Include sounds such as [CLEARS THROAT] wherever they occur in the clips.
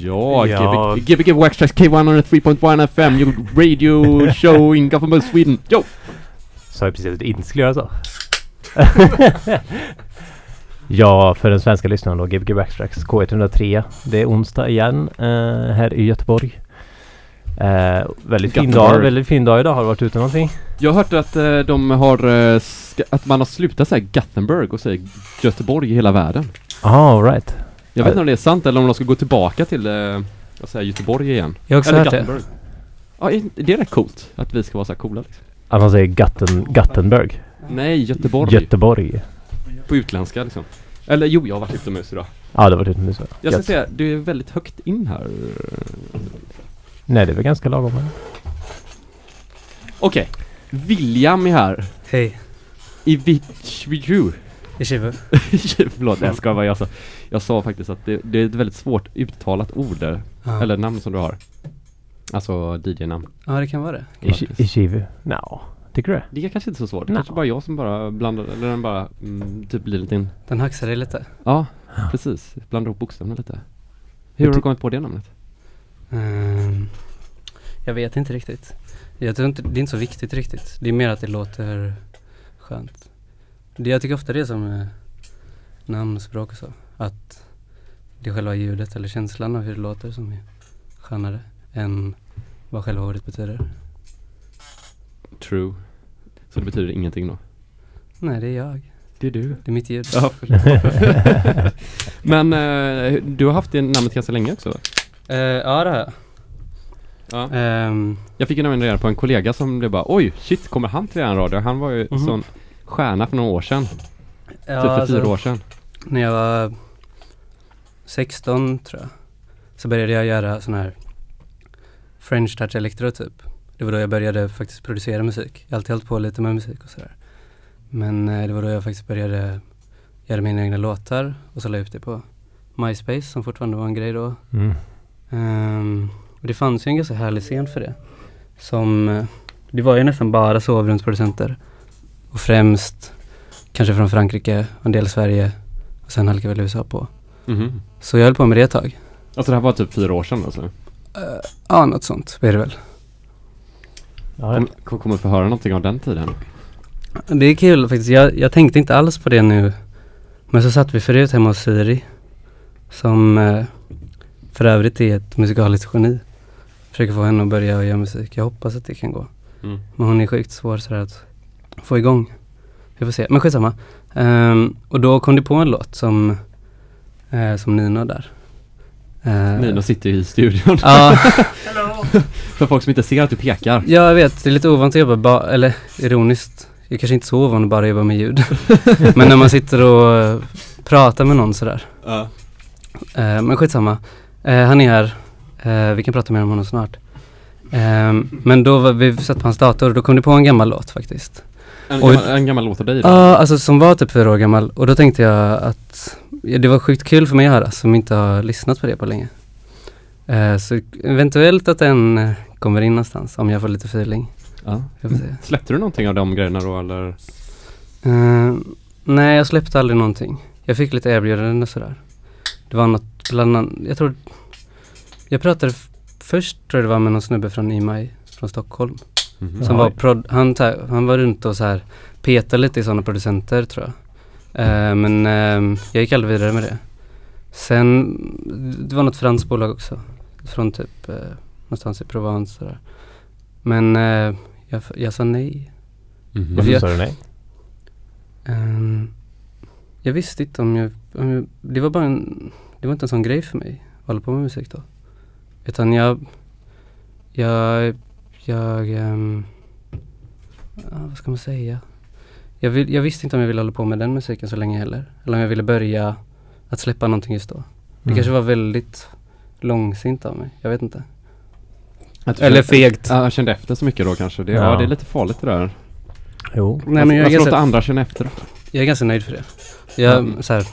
Ja, Ja. Gbg, Waxtrax K103.1 FM, your radio [LAUGHS] show in Gothenburg, Sweden. Jo! Sa jag precis att det inte skulle göra så? [LAUGHS] ja, för den svenska lyssnaren då, Gbg Backtracks K103. Det är onsdag igen eh, här i Göteborg. Eh, väldigt fin dag, väldigt fin dag idag. Har du varit ute någonting? Jag har hört att eh, de har, eh, att man har slutat säga Gothenburg och säger Göteborg i hela världen. Ah, right. Jag vet inte om det är sant eller om de ska gå tillbaka till, eh, att säga Göteborg igen. Jag har också eller hört det. Gothenburg. Ja, är- det är rätt coolt att vi ska vara så här coola liksom. Att man säger Gatten, Gattenberg. Nej, Göteborg. Göteborg. på utländska liksom. Eller jo, jag har varit utomhus idag. Ja, det var utomhus. va? Jag ska Gött. säga, du är väldigt högt in här. Nej, det är väl ganska lagom. Okej. William är här. Hej, I Vichviju. i Chivu. [LAUGHS] Förlåt, jag ska vad jag sa. Jag sa faktiskt att det, det är ett väldigt svårt uttalat ord där. Ja. Eller namn som du har. Alltså DJ-namn. ja, det kan vara det. I- I Chivu? No. Tycker du det? Det är kanske inte så svårt. Det No. kanske bara jag som bara blandar, eller den bara mm, typ blir lite in. Den haxar dig lite. Ja, precis. Blandar ihop bokstäverna lite. Hur har du kommit på det namnet? Ehm, jag vet inte riktigt. Jag tror inte, det är inte så viktigt riktigt. Det är mer att det låter skönt. Det, jag tycker ofta det är som eh, namnspråk och så. Att det är själva ljudet eller känslan av hur det låter som är skönare än vad själva ordet betyder. True. Så det betyder ingenting då? Nej, det är jag. Det är du. Det är mitt ljud. Ja. [LAUGHS] Men eh, du har haft det namnet ganska länge också va? Eh, ja, det har jag. Ja. Ehm, Jag fick ju nämligen reda på en kollega som blev bara oj, shit, kommer han till en radio? Han var ju Mhm. sån stjärna för några år sedan. ja, typ för alltså- fyra år sedan. När jag var 16 tror jag Så började jag göra sån här French touch electro typ. Det var då jag började faktiskt producera musik. Jag har alltid hållit på lite med musik och sådär. Men eh, det var då jag faktiskt började göra mina egna låtar och så la jag upp det på MySpace som fortfarande var en grej då. Mm. Ehm, Och det fanns ju en ganska härlig scen för det Som eh, Det var ju nästan bara sovrumsproducenter. Och främst Kanske från Frankrike och en del Sverige och sen halkade väl USA på. Mhm. Så jag höll på med det ett tag. Alltså det här var typ fyra år sedan alltså? Ja, något sånt blir det väl. Ja, Kom, kom, kommer få höra någonting av den tiden? Det är kul faktiskt. Jag, jag tänkte inte alls på det nu. Men så satt vi förut hemma hos Siri. Som eh, för övrigt är ett musikaliskt geni. Försöker få henne att börja göra musik. Jag hoppas att det kan gå. Mm. Men hon är sjukt svår sådär att få igång. Vi får se. Men skitsamma. Um, och då kom det på en låt som, eh, som Nino där. Eh, Nino sitter ju i studion. Ja, [LAUGHS] för folk som inte ser att du pekar. Ja, jag vet. Det är lite ovant att jobba, ba- eller ironiskt. Jag kanske inte så ovan att bara jobba med ljud. [LAUGHS] Men när man sitter och eh, pratar med någon sådär. Ja. Eh, men skitsamma. Eh, han är här. Eh, vi kan prata mer om honom snart. Eh, men då var vi satt på hans dator och då kom det på en gammal låt faktiskt. En, Oj. gammal, en gammal låt av dig? Ja, alltså som var typ fyra år gammal. Och då tänkte jag att det var sjukt kul för mig att höra som inte har lyssnat på det på länge. Eh, så eventuellt att den eh, kommer in någonstans om jag får lite feeling. Ja. Se. Släppte du någonting av de grejerna då eller? Eh, nej, jag släppte aldrig någonting. Jag fick lite erbjudanden och sådär. Det var något bland annat, jag tror, jag pratade först tror jag det var med någon snubbe från IMAI från Stockholm. Mhm. Som Ja. var prod, han, han var runt och så här petade lite i sådana producenter tror jag. Eh, men ehm, jag gick aldrig vidare med det. Sen, det var något franskt bolag också. Från typ eh, någonstans i Provence sådär. Men eh, jag, jag sa nej. Mhm. Varför jag- sa du nej? Ehm, jag visste inte om jag, om jag, det var bara en, det var inte en sån grej för mig att hålla på med musik då. Utan jag, jag, jag, ehm, ja, vad ska man säga? Jag, vill, jag visste inte om jag ville hålla på med den musiken så länge heller. Eller om jag ville börja att släppa någonting just då. Det Mm. kanske var väldigt långsint av mig, jag vet inte. Eller kände- fegt. Ja, jag kände efter så mycket då kanske. Det, ja. Ja. det är lite farligt det där. Jo. Nej men jag ska låta andra känna efter. jag är ganska nöjd för det. Jag, Mm. så här,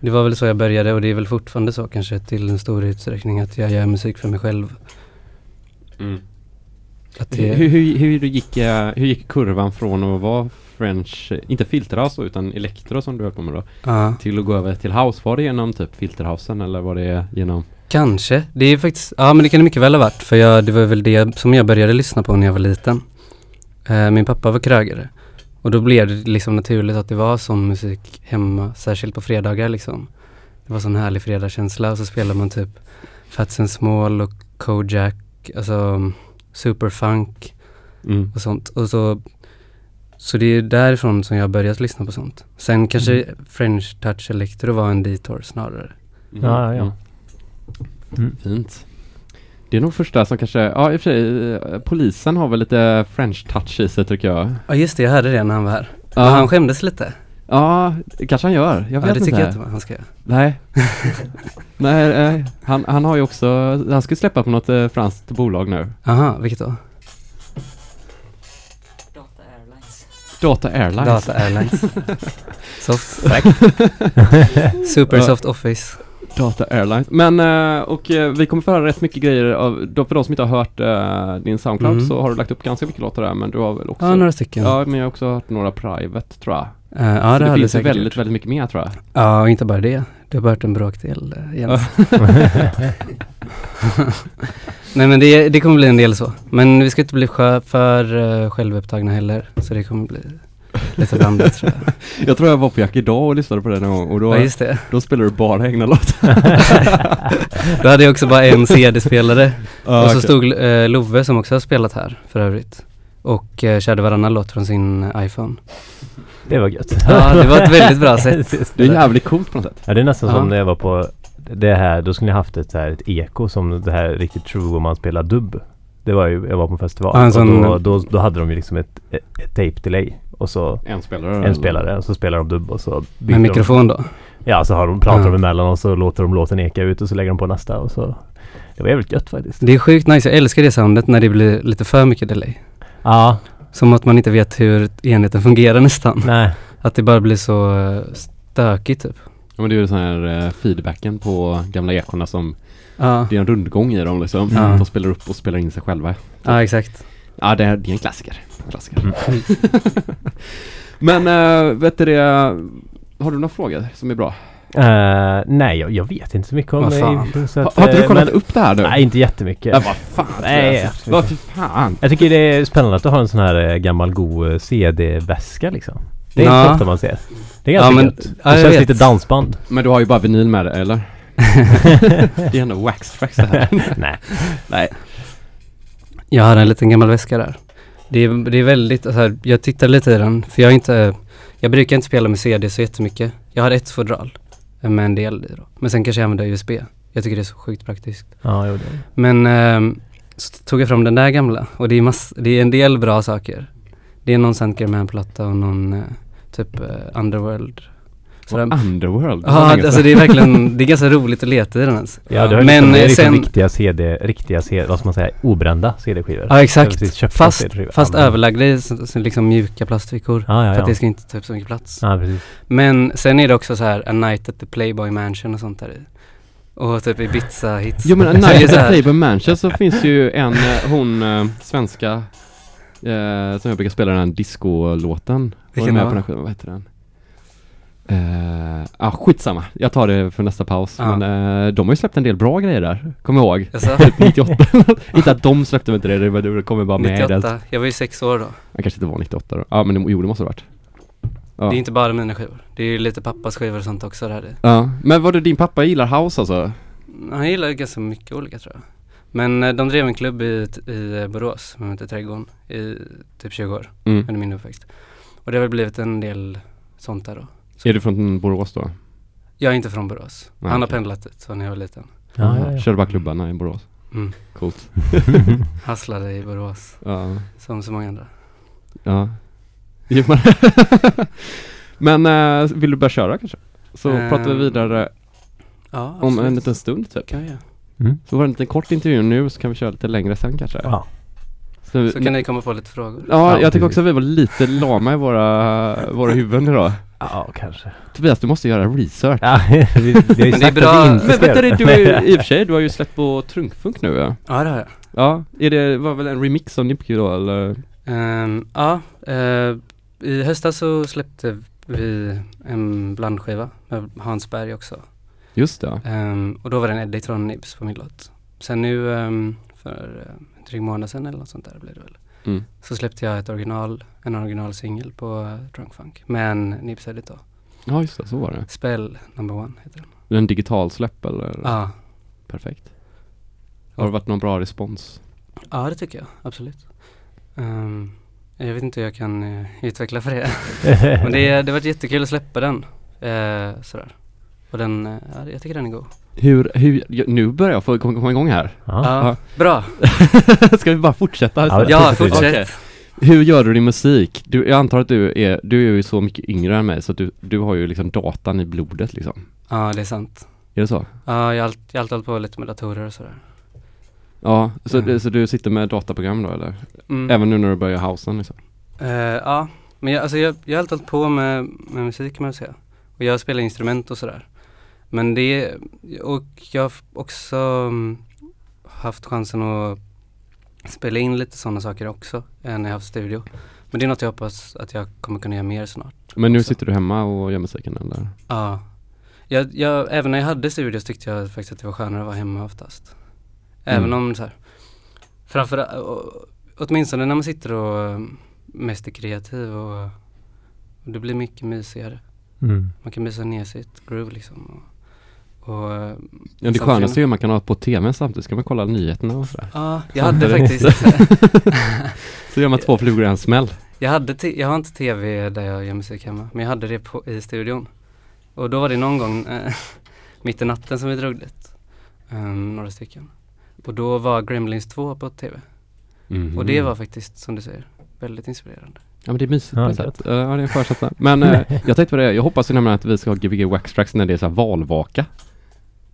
det var väl så jag började och det är väl fortfarande så kanske till en stor utsträckning att jag gör musik för mig själv. Att det, Hur, hur, hur, gick, eh, hur gick kurvan från att vara French, eh, inte filterhouse då, utan elektro som du höll på med då, ja. till att gå över till house? Var det genom typ filterhousen eller var det genom Kanske. Det är faktiskt, ja men det kan det mycket väl ha varit. För jag, det var väl det som jag började lyssna på när jag var liten. Eh, min pappa var krögare. Och då blev det liksom naturligt att det var sån musik hemma, särskilt på fredagar liksom. Det var sån härlig fredagskänsla och så spelade man typ Fats and Small och Kojak, alltså superfunk Mm. och sånt. Och så, så det är därifrån som jag har börjat lyssna på sånt. Sen kanske French Touch Electro var en detour snarare. Mm. Ja, ja. Mm. Mm. Fint. Det är nog första som kanske, ja i och för sig, eh, polisen har väl lite French touch i sig tycker jag. Ja just det, jag hörde det när han var här. Ja, han skämdes lite. Ja det kanske han gör. Jag Ja, vet det inte. tycker jag inte han ska göra. Nej. [LAUGHS] Nej, nej. Han, han har ju också, han ska släppa på något eh, franskt bolag nu. Aha, vilket då? Data Airlines. Data Airlines. Data Airlines. [LAUGHS] soft. [LAUGHS] Super Ja. soft office. Data Airlines. Men, eh, och eh, vi kommer få höra rätt mycket grejer av, då för de som inte har hört eh, din Soundcloud Mm. så har du lagt upp ganska mycket låtar där men du har väl också Ja, några stycken. Ja, men jag har också hört några private tror jag. Eh, ja, så det, det finns ju väldigt, gjort. väldigt mycket mer tror jag. Ja, och inte bara det. Du har hört en bråkdel, uh, Jens. [LAUGHS] Nej men det, det kommer bli en del så. Men vi ska inte bli för uh, självupptagna heller. Så det kommer bli lite blandat tror jag. [LAUGHS] Jag tror jag var på Jack idag och lyssnade på det någon gång och då, Ja då spelade du bara egna låtar. [LAUGHS] Då hade jag också bara en CD-spelare. Ja, och så okej. stod uh, Love som också har spelat här för övrigt. Och uh, körde varannan låt från sin iPhone. Det var gött. Ja, det var ett väldigt bra sätt. [LAUGHS] Det är jävligt coolt på något sätt. Ja det är nästan Ja. som när jag var på det här, då skulle ni haft ett, så här, ett eko som det här riktigt true om man spelar dubb. Det var ju, jag var på en festival och sån- då, då, då hade de ju liksom ett, ett, ett tape delay och så En spelare. en spelare och så spelar de dubb och så Med mikrofon då. Ja så har de, pratar Ja. de emellan och så låter de låten eka ut och så lägger de på nästa och så Det var jävligt gött faktiskt. Det är sjukt nice. Jag älskar det soundet när det blir lite för mycket delay. Ja, Som att man inte vet hur enheten fungerar nästan. nej. Att det bara blir så eh, stökigt typ. Ja men det är ju sån här eh, feedbacken på gamla ekorna som, Ja, det är en rundgång i dem liksom. Ja. De spelar upp och spelar in sig själva. ja exakt. Ja det är, det är en klassiker. En klassiker. Mm. [LAUGHS] Men äh, vet du det, har du några frågor som är bra? Eh, nej, jag, jag vet inte så mycket om. Aviation, så Ha, att, har inte du eh, kollat men- upp det här nu? Nej, inte jättemycket. Ja, vad fan. Nej, alltså. Vad fan. Jag tycker det är spännande att du har en sån här eh, gammal god CD-väska liksom. Det är Ja. inte ofta man ser. Det är Ja, ganska men- gött. Det ja, känns vet. lite dansband. Men du har ju bara vinyl med det, eller? [LAUGHS] det är ändå wax tracks det här. [LAUGHS] Nej. Nej. Jag har en liten gammal väska där. Det är, det är väldigt, alltså, jag tittade lite i den, för jag är inte, jag brukar inte spela med CD så jättemycket. Jag har ett fodral med en del i då. Men sen kanske jag använder USB. Jag tycker det är så sjukt praktiskt. Ja, jo, det. Men ehm, så tog jag fram den där gamla och det är, mass, det är en del bra saker. Det är någon Sandgerman-platta och någon eh, typ eh, Underworld. Sådär. Underworld. det var Ja, alltså det är verkligen, det är ganska roligt att leta i den ens. Ja, det har Men, liksom, det är eh, liksom sen- riktiga CD, riktiga CD, vad ska man säga, obrända CD-skivor. Ja exakt, fast, fast överlagda i liksom mjuka plastfickor. Ja, ja, För att det ska inte ta upp så mycket plats. Precis. Men sen är det också så här A Night at the Playboy Mansion och sånt där i. Och typ Ibiza-hits. Jo men är Night at här- Playboy Mansion så finns ju en, eh, hon eh, svenska eh, som jag brukar spela den här disco-låten. Var Vilken med då? på den vad heter den? Ja, ah, skitsamma. Jag tar det för nästa paus. Ja. Men eh, de har ju släppt en del bra grejer där, kommer ihåg. Alltså, Typ 98. [LAUGHS] inte att de släppte inte det, det var- det kommer bara med i det. 98, jag var ju sex år då. Jag kanske inte var 98 då. Ja men det, jo det måste det ha varit. Ja. Det är inte bara mina skivor. Det är ju lite pappas skivor och sånt också där ja. Men vad det din pappa gillar house alltså? Han gillar ganska mycket olika tror jag. Men eh, de drev en klubb i, i eh, Borås som heter Trädgården i typ 20 år Mm. under min uppväxt. Och det har väl blivit en del sånt där då. Är du från Borås då? Jag är inte från Borås. Nej, Han har okej. pendlat dit så när jag var liten. Ja, ja, ja. Körde bara klubbarna i Borås. Mm. Coolt. [LAUGHS] Hasslade i Borås Ja. som så många andra. Ja. Jo, men [LAUGHS] Men eh, vill du börja köra kanske? Så Eh, pratar vi vidare Ja, om en absolut. liten stund typ. kan jag göra. Mm. Så var det en liten kort intervju nu så kan vi köra lite längre sen kanske. Ja. Så, Så kan ni komma på lite frågor. Ja, Ja, jag tycker precis. också att vi var lite lama i våra, våra huvuden idag. Ja, kanske. Tobias, du måste göra research. Ja, [LAUGHS] vi, vi har ju det är sagt bra. att vi inte Men vet du, är [LAUGHS] i och för sig, du har ju släppt på Trunkfunk nu ja. Ja, det har jag. Ja, är det, var väl en remix av Nipki då eller? Ehm, ja, eh, i höstas så släppte vi en blandskiva med Hans Berg också. Just det. Ehm, och då var det en från Nibs på min låt. Sen nu ehm, för uh, en dryg månad sedan eller något sånt där blev det väl. Mm. Så släppte jag ett original, en originalsingel på uh, Drunk Funk med en Nibs edit då. Ja, just det. Så var det. Spell number one heter den. En digital släpp eller? Ja, Perfekt. Har det varit någon bra respons? ja det tycker jag absolut. Ehm, jag vet inte hur jag kan eh, utveckla för det. [LAUGHS] Men det, det har varit jättekul att släppa den. eh, sådär. Och den, ja, jag tycker den är god. Hur, hur, nu börjar jag få komma igång här. Ja. Ja, bra. [LAUGHS] Ska vi bara fortsätta? Ja, Ja, fortsätt. Hur gör du din musik? Du, jag antar att du är, du är ju så mycket yngre än mig så att du, du har ju liksom datan i blodet liksom. Ja, det är sant. Är det så? Ja, jag har alltid hållit på lite med datorer och sådär. Ja, så, Mm. det, så du sitter med dataprogram då eller? Mm. Även nu när du börjar housen liksom? Eh, ja, men jag, alltså jag, jag har alltid hållit på med, med musik kan man säga. Och jag spelar instrument och sådär. Men det, och jag har också mm, haft chansen att spela in lite sådana saker också, när jag har haft studio. Men det är något jag hoppas att jag kommer kunna göra mer snart. Men nu också. sitter du hemma och gör musiken eller? Ja. Jag, jag, även när jag hade studio så tyckte jag faktiskt att det var skönare att vara hemma oftast. Även Mm. om så här, framför å- åtminstone när man sitter och um, mest är kreativ och, och det blir mycket mysigare. Mm. Man kan mysa ner sitt groove liksom. Och, och, Ja det skönaste är ju man kan ha på tvn samtidigt, ska man kolla nyheterna och sådär. Ja, jag hade faktiskt, [LAUGHS] Så gör man två flugor i en smäll. jag hade, jag har inte tv där jag gör musik hemma, men jag hade det på, i studion. Och då var det någon gång eh, [LAUGHS] mitt i natten som vi drog dit, um, några stycken. Och då var Gremlins 2 på tv. Mhm. Och det var faktiskt, som du säger, väldigt inspirerande. Ja men det är mysigt Ja, på ett sätt. Ja det är en. Men eh, [LAUGHS] jag tänkte på det, jag hoppas ju nämligen att vi ska ha Gbg Waxtrax när det är så här valvaka.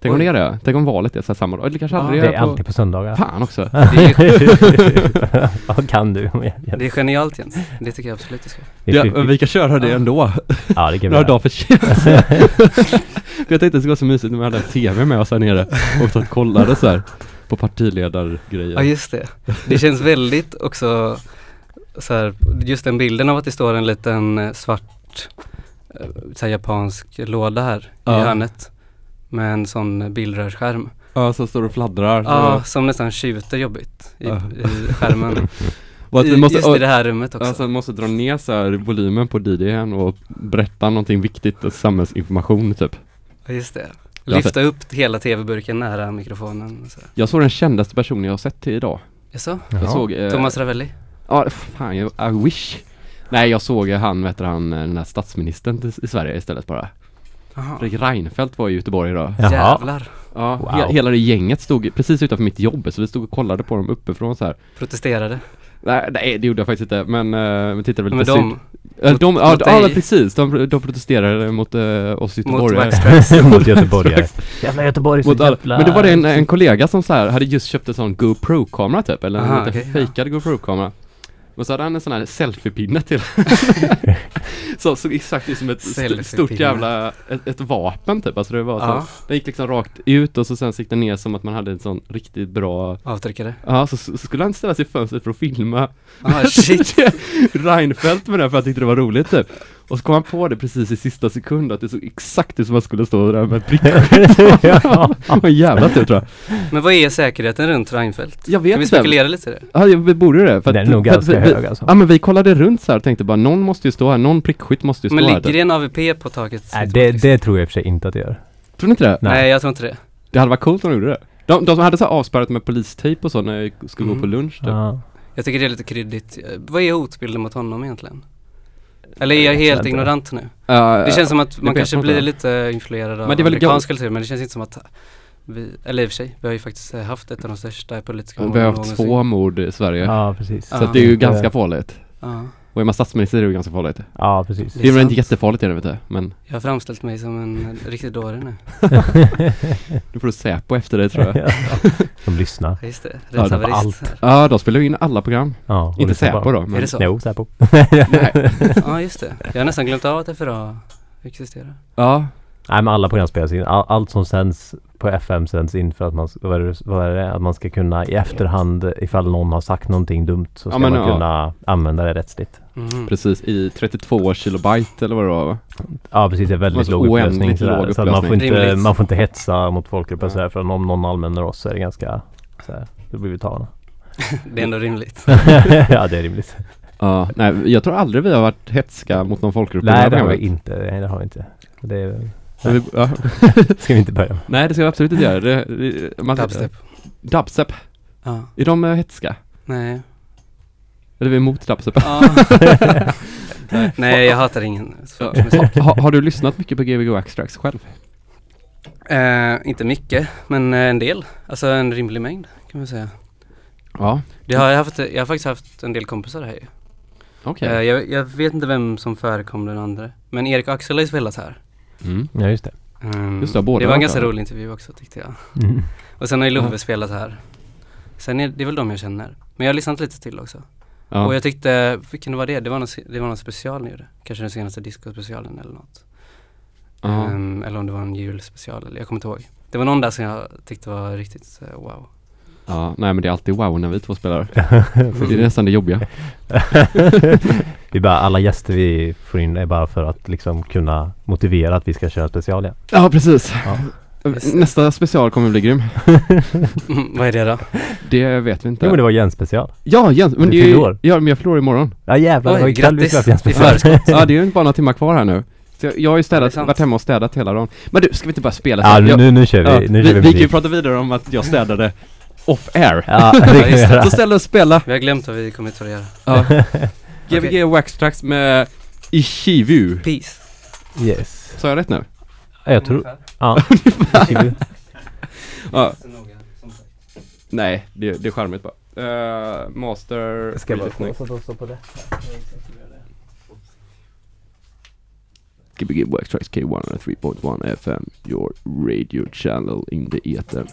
Tänk om det är det? Tänk om valet är så här samma dag? Eller kanske Ja, aldrig Det är på... alltid på söndagar. Fan också. [LAUGHS] Vad kan du? det är genialt Jens, det tycker jag absolut du ska. Ja, vi kan köra det ändå. Ja, det kan vi [LAUGHS] Några göra. dagar för sent. [LAUGHS] Jag tänkte att det skulle vara så mysigt när vi hade tv med oss här nere och så kollade så här på partiledargrejer. Ja just det. Det känns väldigt också så här, just den bilden av att det står en liten eh, svart eh, så här, japansk låda här Ja. i hörnet. Med en sån bildrörsskärm. Ja, så står du och fladdrar. Ja, som nästan tjuter jobbigt i, Ja. i skärmen. [LAUGHS] I, vi måste, just i det här rummet också. alltså, måste dra ner så här volymen på DJn och berätta någonting viktigt och samhällsinformation typ. Ja, just det. Lyfta upp hela tv-burken nära mikrofonen. Så. Jag såg den kändaste personen jag har sett till idag. Jaså? Jag Jaha. såg... Eh, Thomas Ravelli? Ja, fan, I wish. Nej, jag såg han, vet du, han, den här statsministern i Sverige istället bara. Jaha. Fredrik Reinfeldt var i Göteborg idag. Jaha. Jävlar. Ja, Wow. he- hela det gänget stod precis utanför mitt jobb, så vi stod och kollade på dem uppifrån så här. Protesterade. Nej, nej det gjorde jag faktiskt inte, men uh, vi tittade väl Men lite de, synd. Eh, de, mot- ja, mot ja, precis, de, de protesterade mot uh, oss mot göteborgare. [LAUGHS] Mot göteborgare. Jävla Göteborg så Mot alla, men då var det en, en kollega som så här hade just köpt en sån GoPro-kamera typ, eller en Aha, lite okej, fejkad GoPro-kamera. Och så hade han en sån här selfie-pinne till. [LAUGHS] så såg exakt ut som ett st- stort jävla, ett, ett vapen typ. Alltså det var så, Ja, den gick liksom rakt ut och så sen gick den ner som att man hade en sån riktigt bra avtryckare. Ja, så, så skulle han ställa sig i fönstret för att filma Ah, shit. [LAUGHS] Reinfeldt med det för att han tyckte det var roligt typ. Och så kom han på det precis i sista sekund att det såg exakt ut som han skulle stå där med prickskydd [LAUGHS] Ja. Det var jävla tur tror jag. Men vad är säkerheten runt Reinfeldt? Jag vet Kan vi inte. spekulera lite i det? Ja, vi borde det. För Den är nog ganska vi, hög alltså. Ja men vi kollade runt så här och tänkte bara någon måste ju stå här, någon prickskytt måste ju stå Men här. ligger typ. det en AVP på taket? Nej, det, det tror jag i och för sig inte att det gör. Tror ni inte det? Nej. Nej, jag tror inte det. Det hade varit coolt om de gjorde det. De, de som hade så här avspärrat med polistejp och så när jag skulle gå Mm. på lunch typ. Ja. Jag tycker det är lite kryddigt. Vad är hotbilden mot honom egentligen? Eller är jag Jag helt inte. ignorant nu? Ja, Det känns som att man kanske jag blir lite influerad av amerikansk kultur men det känns inte som att vi, eller i och för sig, vi har ju faktiskt eh, haft ett av de största politiska Vi har haft någonsin. två mord i Sverige. ja, precis. Så Ja. att det är ju ganska farligt. Ja, Och är man statsminister är det ju ganska farligt. Ja, precis. Det är Det är väl inte jättefarligt är det vet du, men jag har framställt mig som en riktig dåre nu. [LAUGHS] nu får du Säpo efter dig tror jag. Ja. [LAUGHS] De lyssnar. Just det, Ja, var rättshaverist. Ja, de spelar ju in alla program. Ja, Inte Säpo bara. då, Är men det så? Jo, Säpo. [LAUGHS] Nej. Ja, just det. Jag har nästan glömt av att FRA existerar. Ja, Nej men alla program spelas in. All, allt som sänds på FM sänds in för att man, ska- vad är det, vad är det? Att man ska kunna i efterhand ifall någon har sagt någonting dumt så Ja, ska men man ja. kunna använda det rättsligt. Mhm. Precis, i 32 kilobyte eller vad det var va? Ja precis, det är väldigt Alltså, låg oändligt upplösning. sådär. låg Så att man, får upplösning. inte, Rimligt. man får inte hetsa mot folkgrupper Ja. sådär för om någon använder oss så är det ganska såhär, då blir vi tagna. [LAUGHS] Det är ändå rimligt. [LAUGHS] ja det är rimligt. Ja, nej jag tror aldrig vi har varit hetska mot någon folkgrupp Nej det har vi inte. Nej det har vi inte. Det är, Men vi- ja. [LAUGHS] ska vi inte börja med. Nej det ska vi absolut inte göra. Det, det, man, Dubstep. Dubstep. Ja. Är de eh, hetska? Nej. Eller är vi emot dubstep? Ja. [LAUGHS] Nej, jag hatar ingen sorts musik. ha, har du lyssnat mycket på Gbg Waxtrax själv? Eh, inte mycket, men eh, en del. Alltså en rimlig mängd kan man säga. Ja, Det har jag, haft, jag har faktiskt haft en del kompisar här okej. Eh, jag, jag vet inte vem som förekom den andra. Men Erik och Axel har ju spelat här. Mm. Ja just det. Ehm, Just det, båda det var en ganska rolig intervju också tyckte jag. Mm. Och sen har ju Love Ja. spelat här. Sen är det är väl de jag känner. Men jag har lyssnat lite till också. Ja. Och jag tyckte, vilken var det? Det var någon, det var någon special ni gjorde. Kanske den senaste disco-specialen eller något. Ehm, eller om det var en julspecial, eller jag kommer inte ihåg. Det var någon där som jag tyckte var riktigt eh, wow. Ja, nej men det är alltid wow när vi två spelar. [LAUGHS] Det är nästan det jobbiga. [LAUGHS] vi bara, alla gäster vi får in är bara för att liksom kunna motivera att vi ska köra special igen. Ja, precis. Ja. Nästa special kommer bli grym. [LAUGHS] Vad är det då? Det vet vi inte. Jo men det var Jens special. Ja, Jens, men Du det är ja men jag förlorar imorgon. Ja jävlar, det var Oj, ikväll vi spelade Jens special. Ja, det är ju bara några timmar kvar här nu. Så jag, jag har ju städat, varit hemma och städat hela dagen. Men du, ska vi inte bara spela Ja nu, nu kör vi, ja, nu vi, kör vi vi kan ju prata vidare om att jag städade off air. Ja, [LAUGHS] det kan vi göra. Så ställ och spela. Vi har glömt vad vi kommer att göra. Ja. [LAUGHS] Gbg Waxtrax med Ishivu. Peace. Yes. Sa jag rätt nu? Ja, jag tror, ja. [LAUGHS] Ja. Nej, det, det är charmigt bara. Uh, master, Ska jag bara pre-listening. få stå på det? Gbg Waxtrax K103.1 FM, your radio channel in the ether.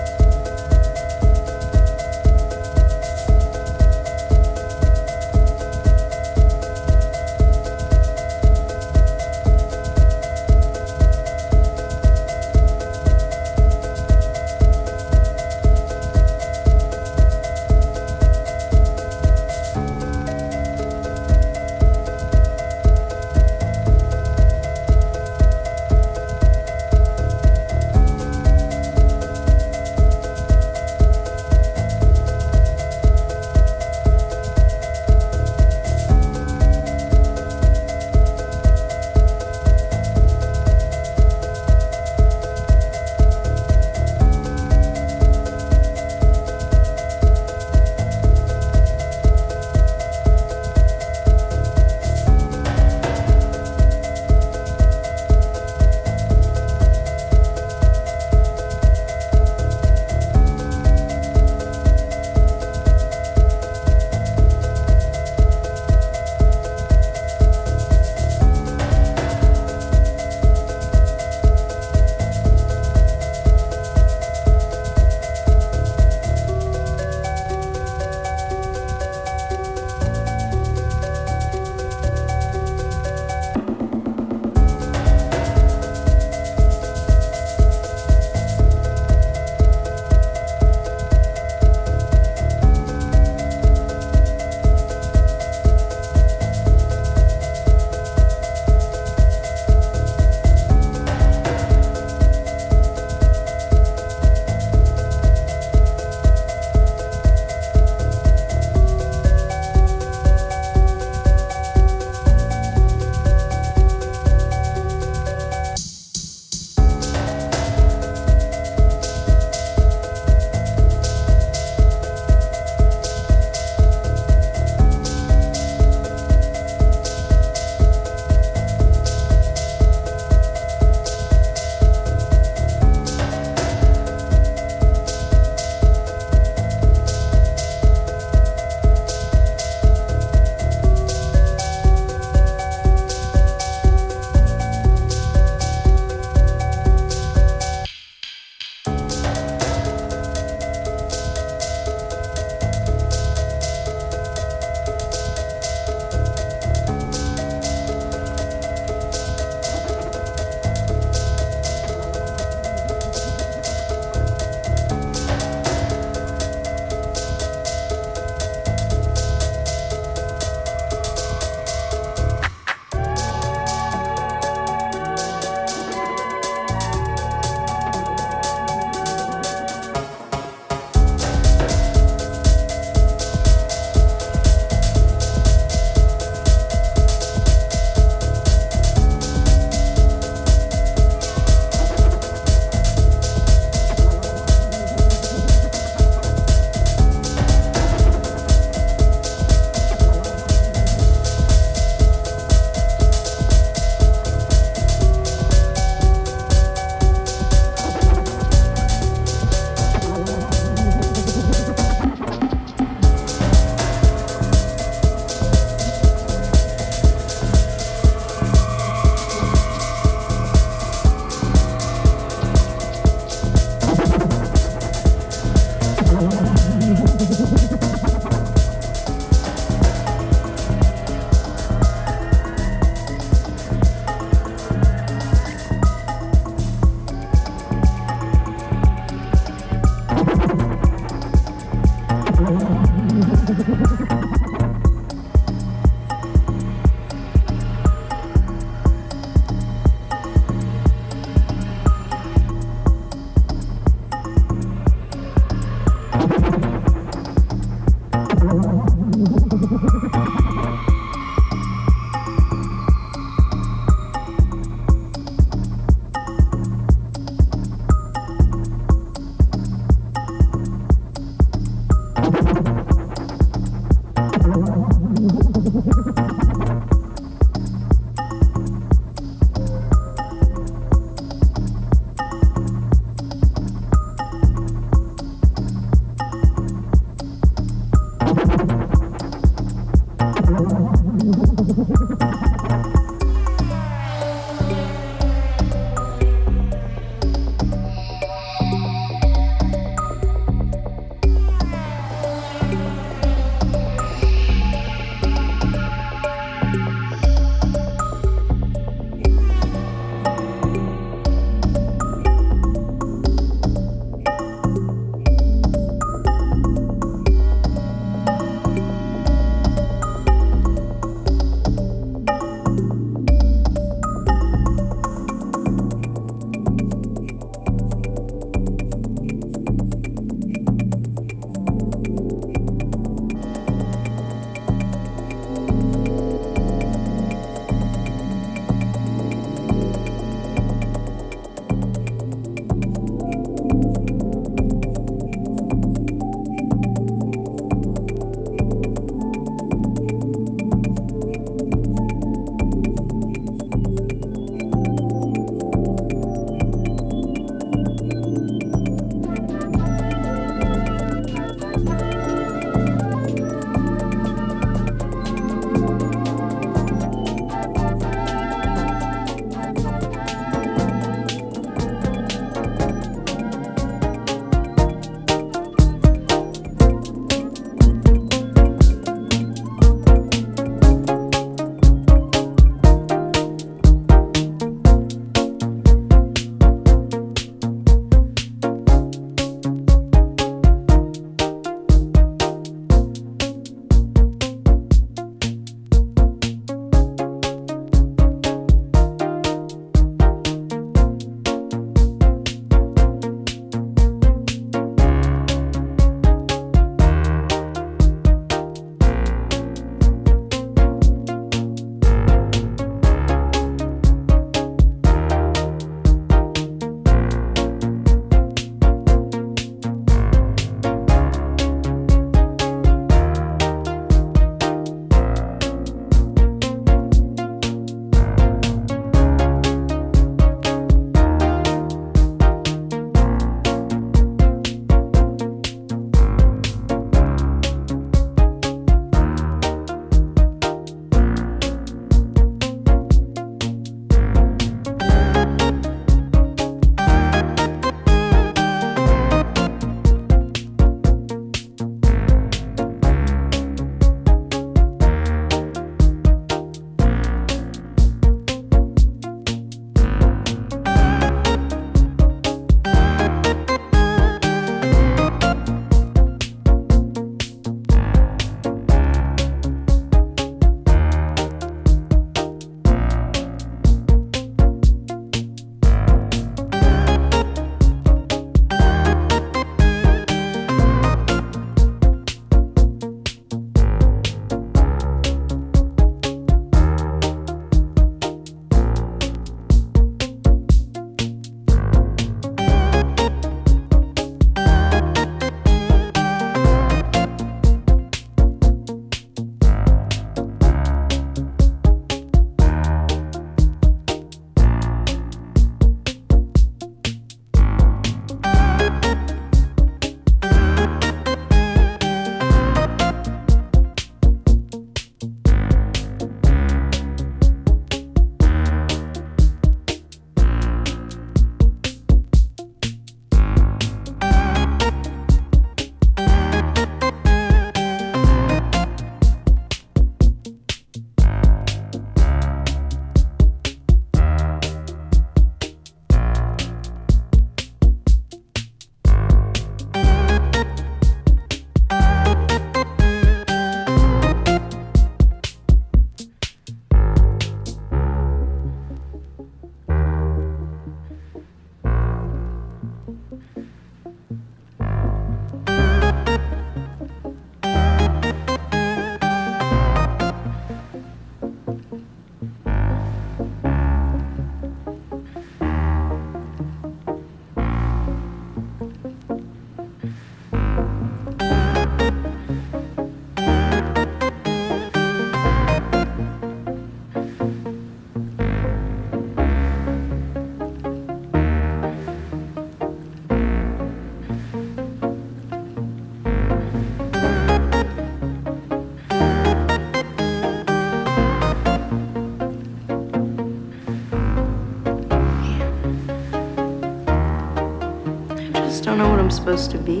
Supposed to be.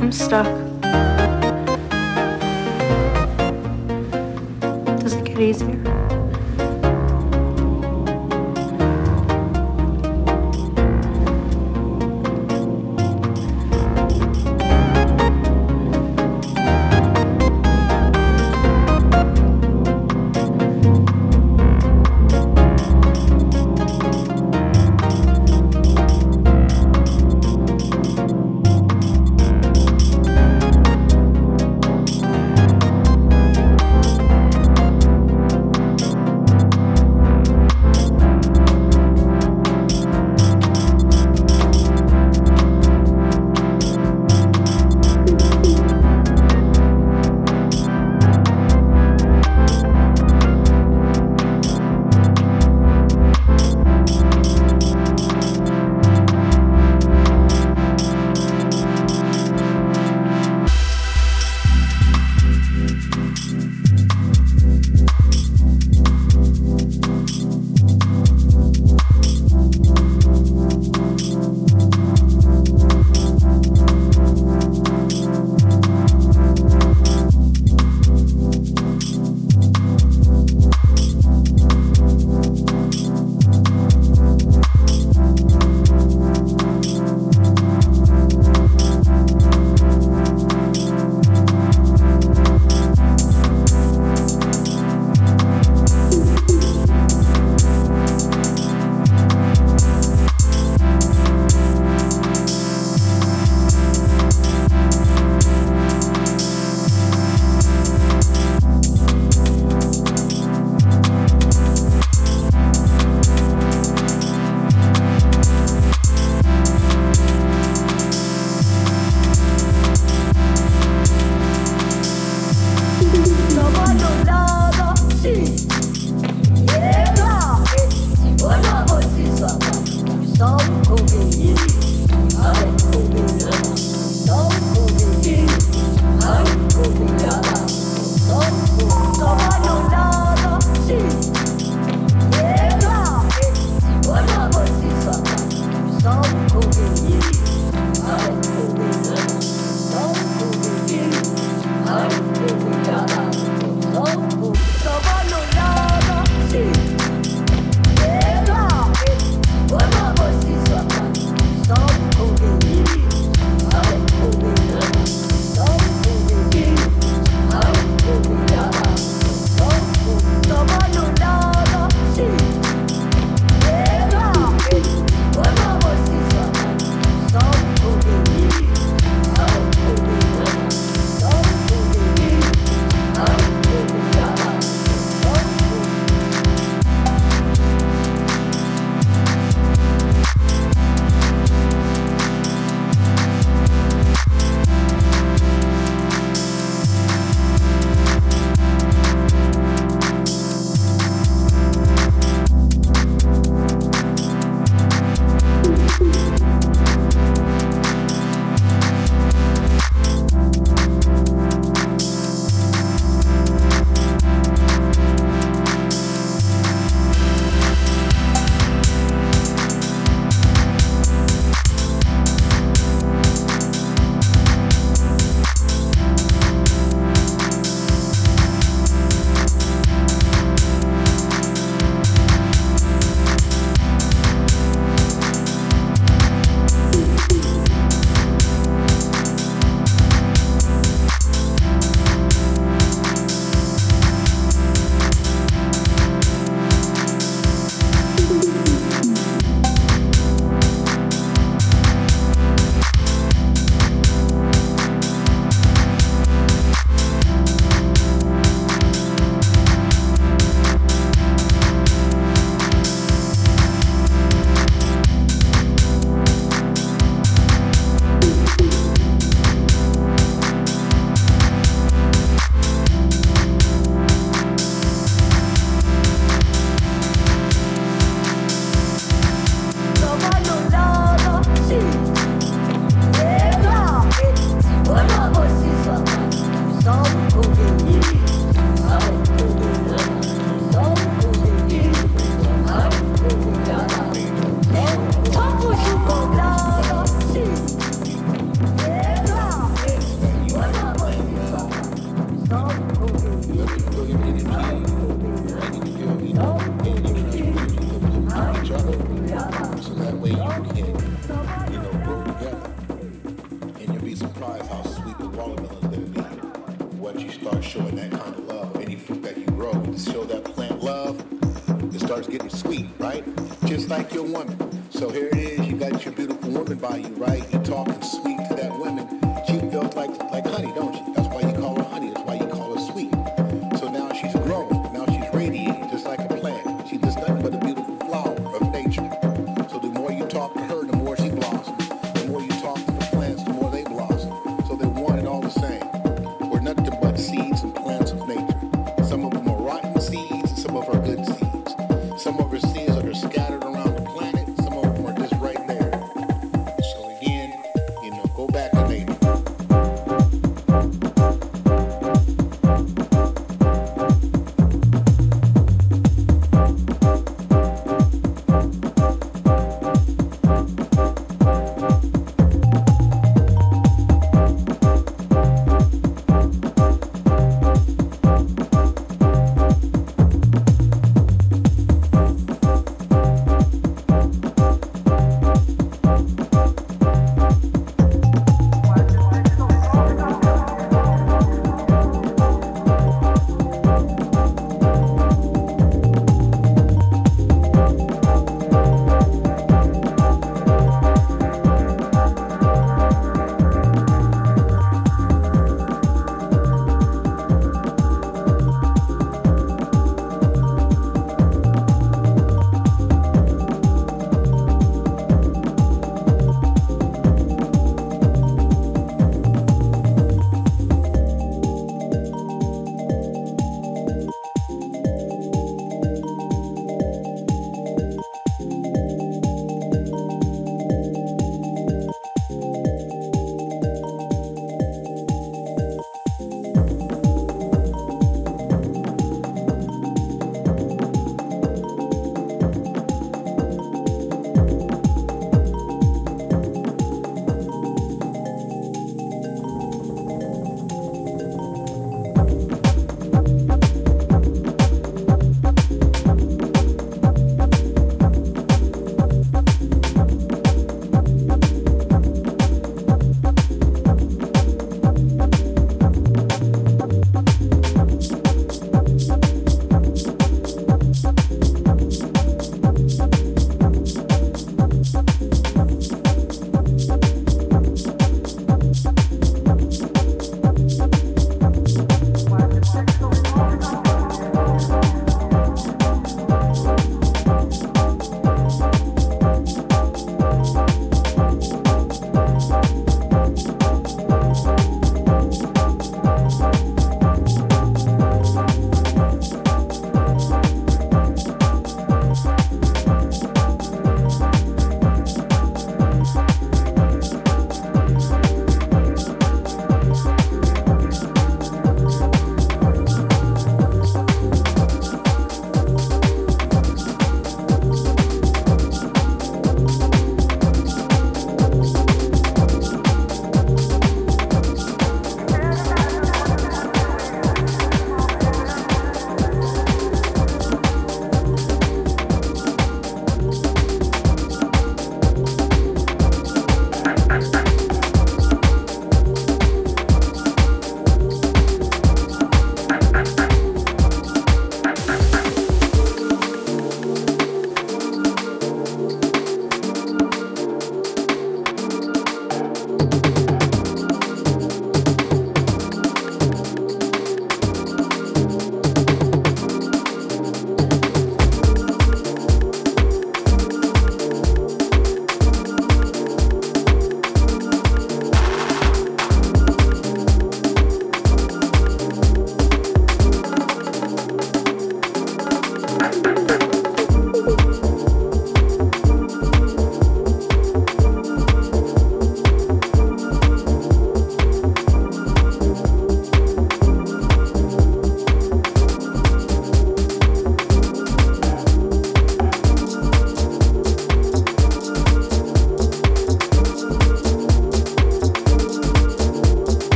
I'm stuck. Does it get easier?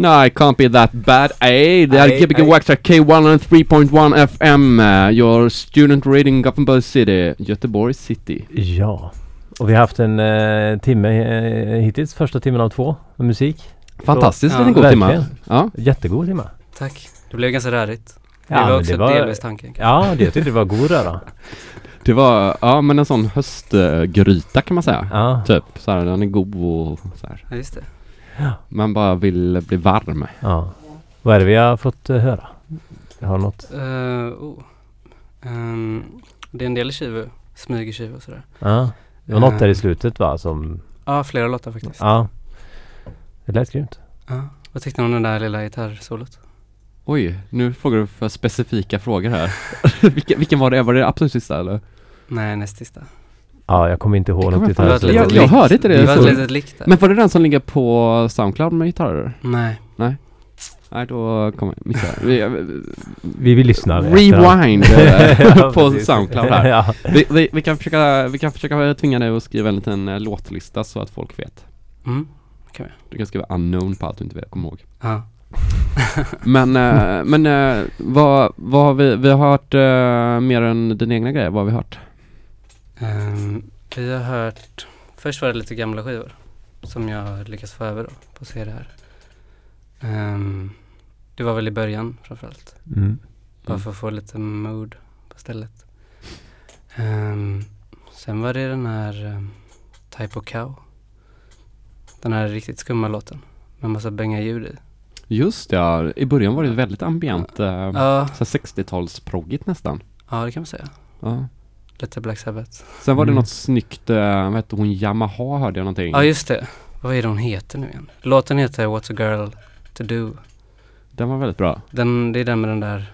No, it can't be that bad. Hey, det är Gbg. Waxtrack K103.1 FM, uh, your student reading Gothenburg City, Göteborg City. Ja. Och vi har haft en eh, timme eh, hittills, första timmen av två, med musik. Fantastiskt Ja, liten god verkligen. timme. Ja. Jättegod timme. Tack. Det blev ganska rörigt. Det Ja, var men också det var- delvis tanken. Ja, det, jag tyckte det var god röra. [LAUGHS] Det var, ja men en sån höstgryta kan man säga. Ja. Typ, så här, den är god och så här. Ja, just det. Man bara vill bli varm. ja. Vad är det vi har fått eh, höra? Har något? Uh, oh. Ehm, det är en del tjuv, smygertjuv och sådär. Ja. Det var något där i Eh. slutet va som, Ja, flera låtar faktiskt. ja. Det lät grymt. Ja. Vad tyckte ni om den där lilla gitarrsolot? Oj, nu frågar du för specifika frågor här. [LAUGHS] vilken, vilken var det? Var det absolut sista eller? Nej, näst sista. Ja, jag kommer inte ihåg något kommer jag Jag- jag hörde inte det Det var ett litet likt där. Men var det den som ligger på Soundcloud med gitarrer? Nej. Nej, då kommer jag missa. Vi, Vi vill lyssna. rewind eh, [LAUGHS] Ja, på precis. Soundcloud här. ja. Vi, vi, vi, kan försöka, vi kan försöka tvinga dig att skriva en liten eh, låtlista så att folk vet. Mm. Du kan skriva unknown på allt du inte vet, kommer ihåg. Ja. [LAUGHS] Men, eh, men eh, vad, vad har vi, vi har hört mer än din egna grejer, vad har vi hört? Ehm, vi har hört, först var det lite gamla skivor som jag lyckats få över då på CD här. Ehm, det var väl i början framförallt. Mm. Bara Mm. för att få lite mood på stället. Ehm, sen var det den här um, Type of Cow. Den här riktigt skumma låten med massa bänga ljud i. Just ja, i början var det väldigt ambient, eh, Ja, så här 60-talsproggigt nästan. ja det kan man säga. Ja. Lite Black Sabbath. Sen var det Mm. något snyggt, eh, vad hette hon, Yamaha hörde jag någonting. Ja just det. Vad är det hon heter nu igen? Låten heter What's a girl to do. Den var väldigt bra. Den, det är den med den där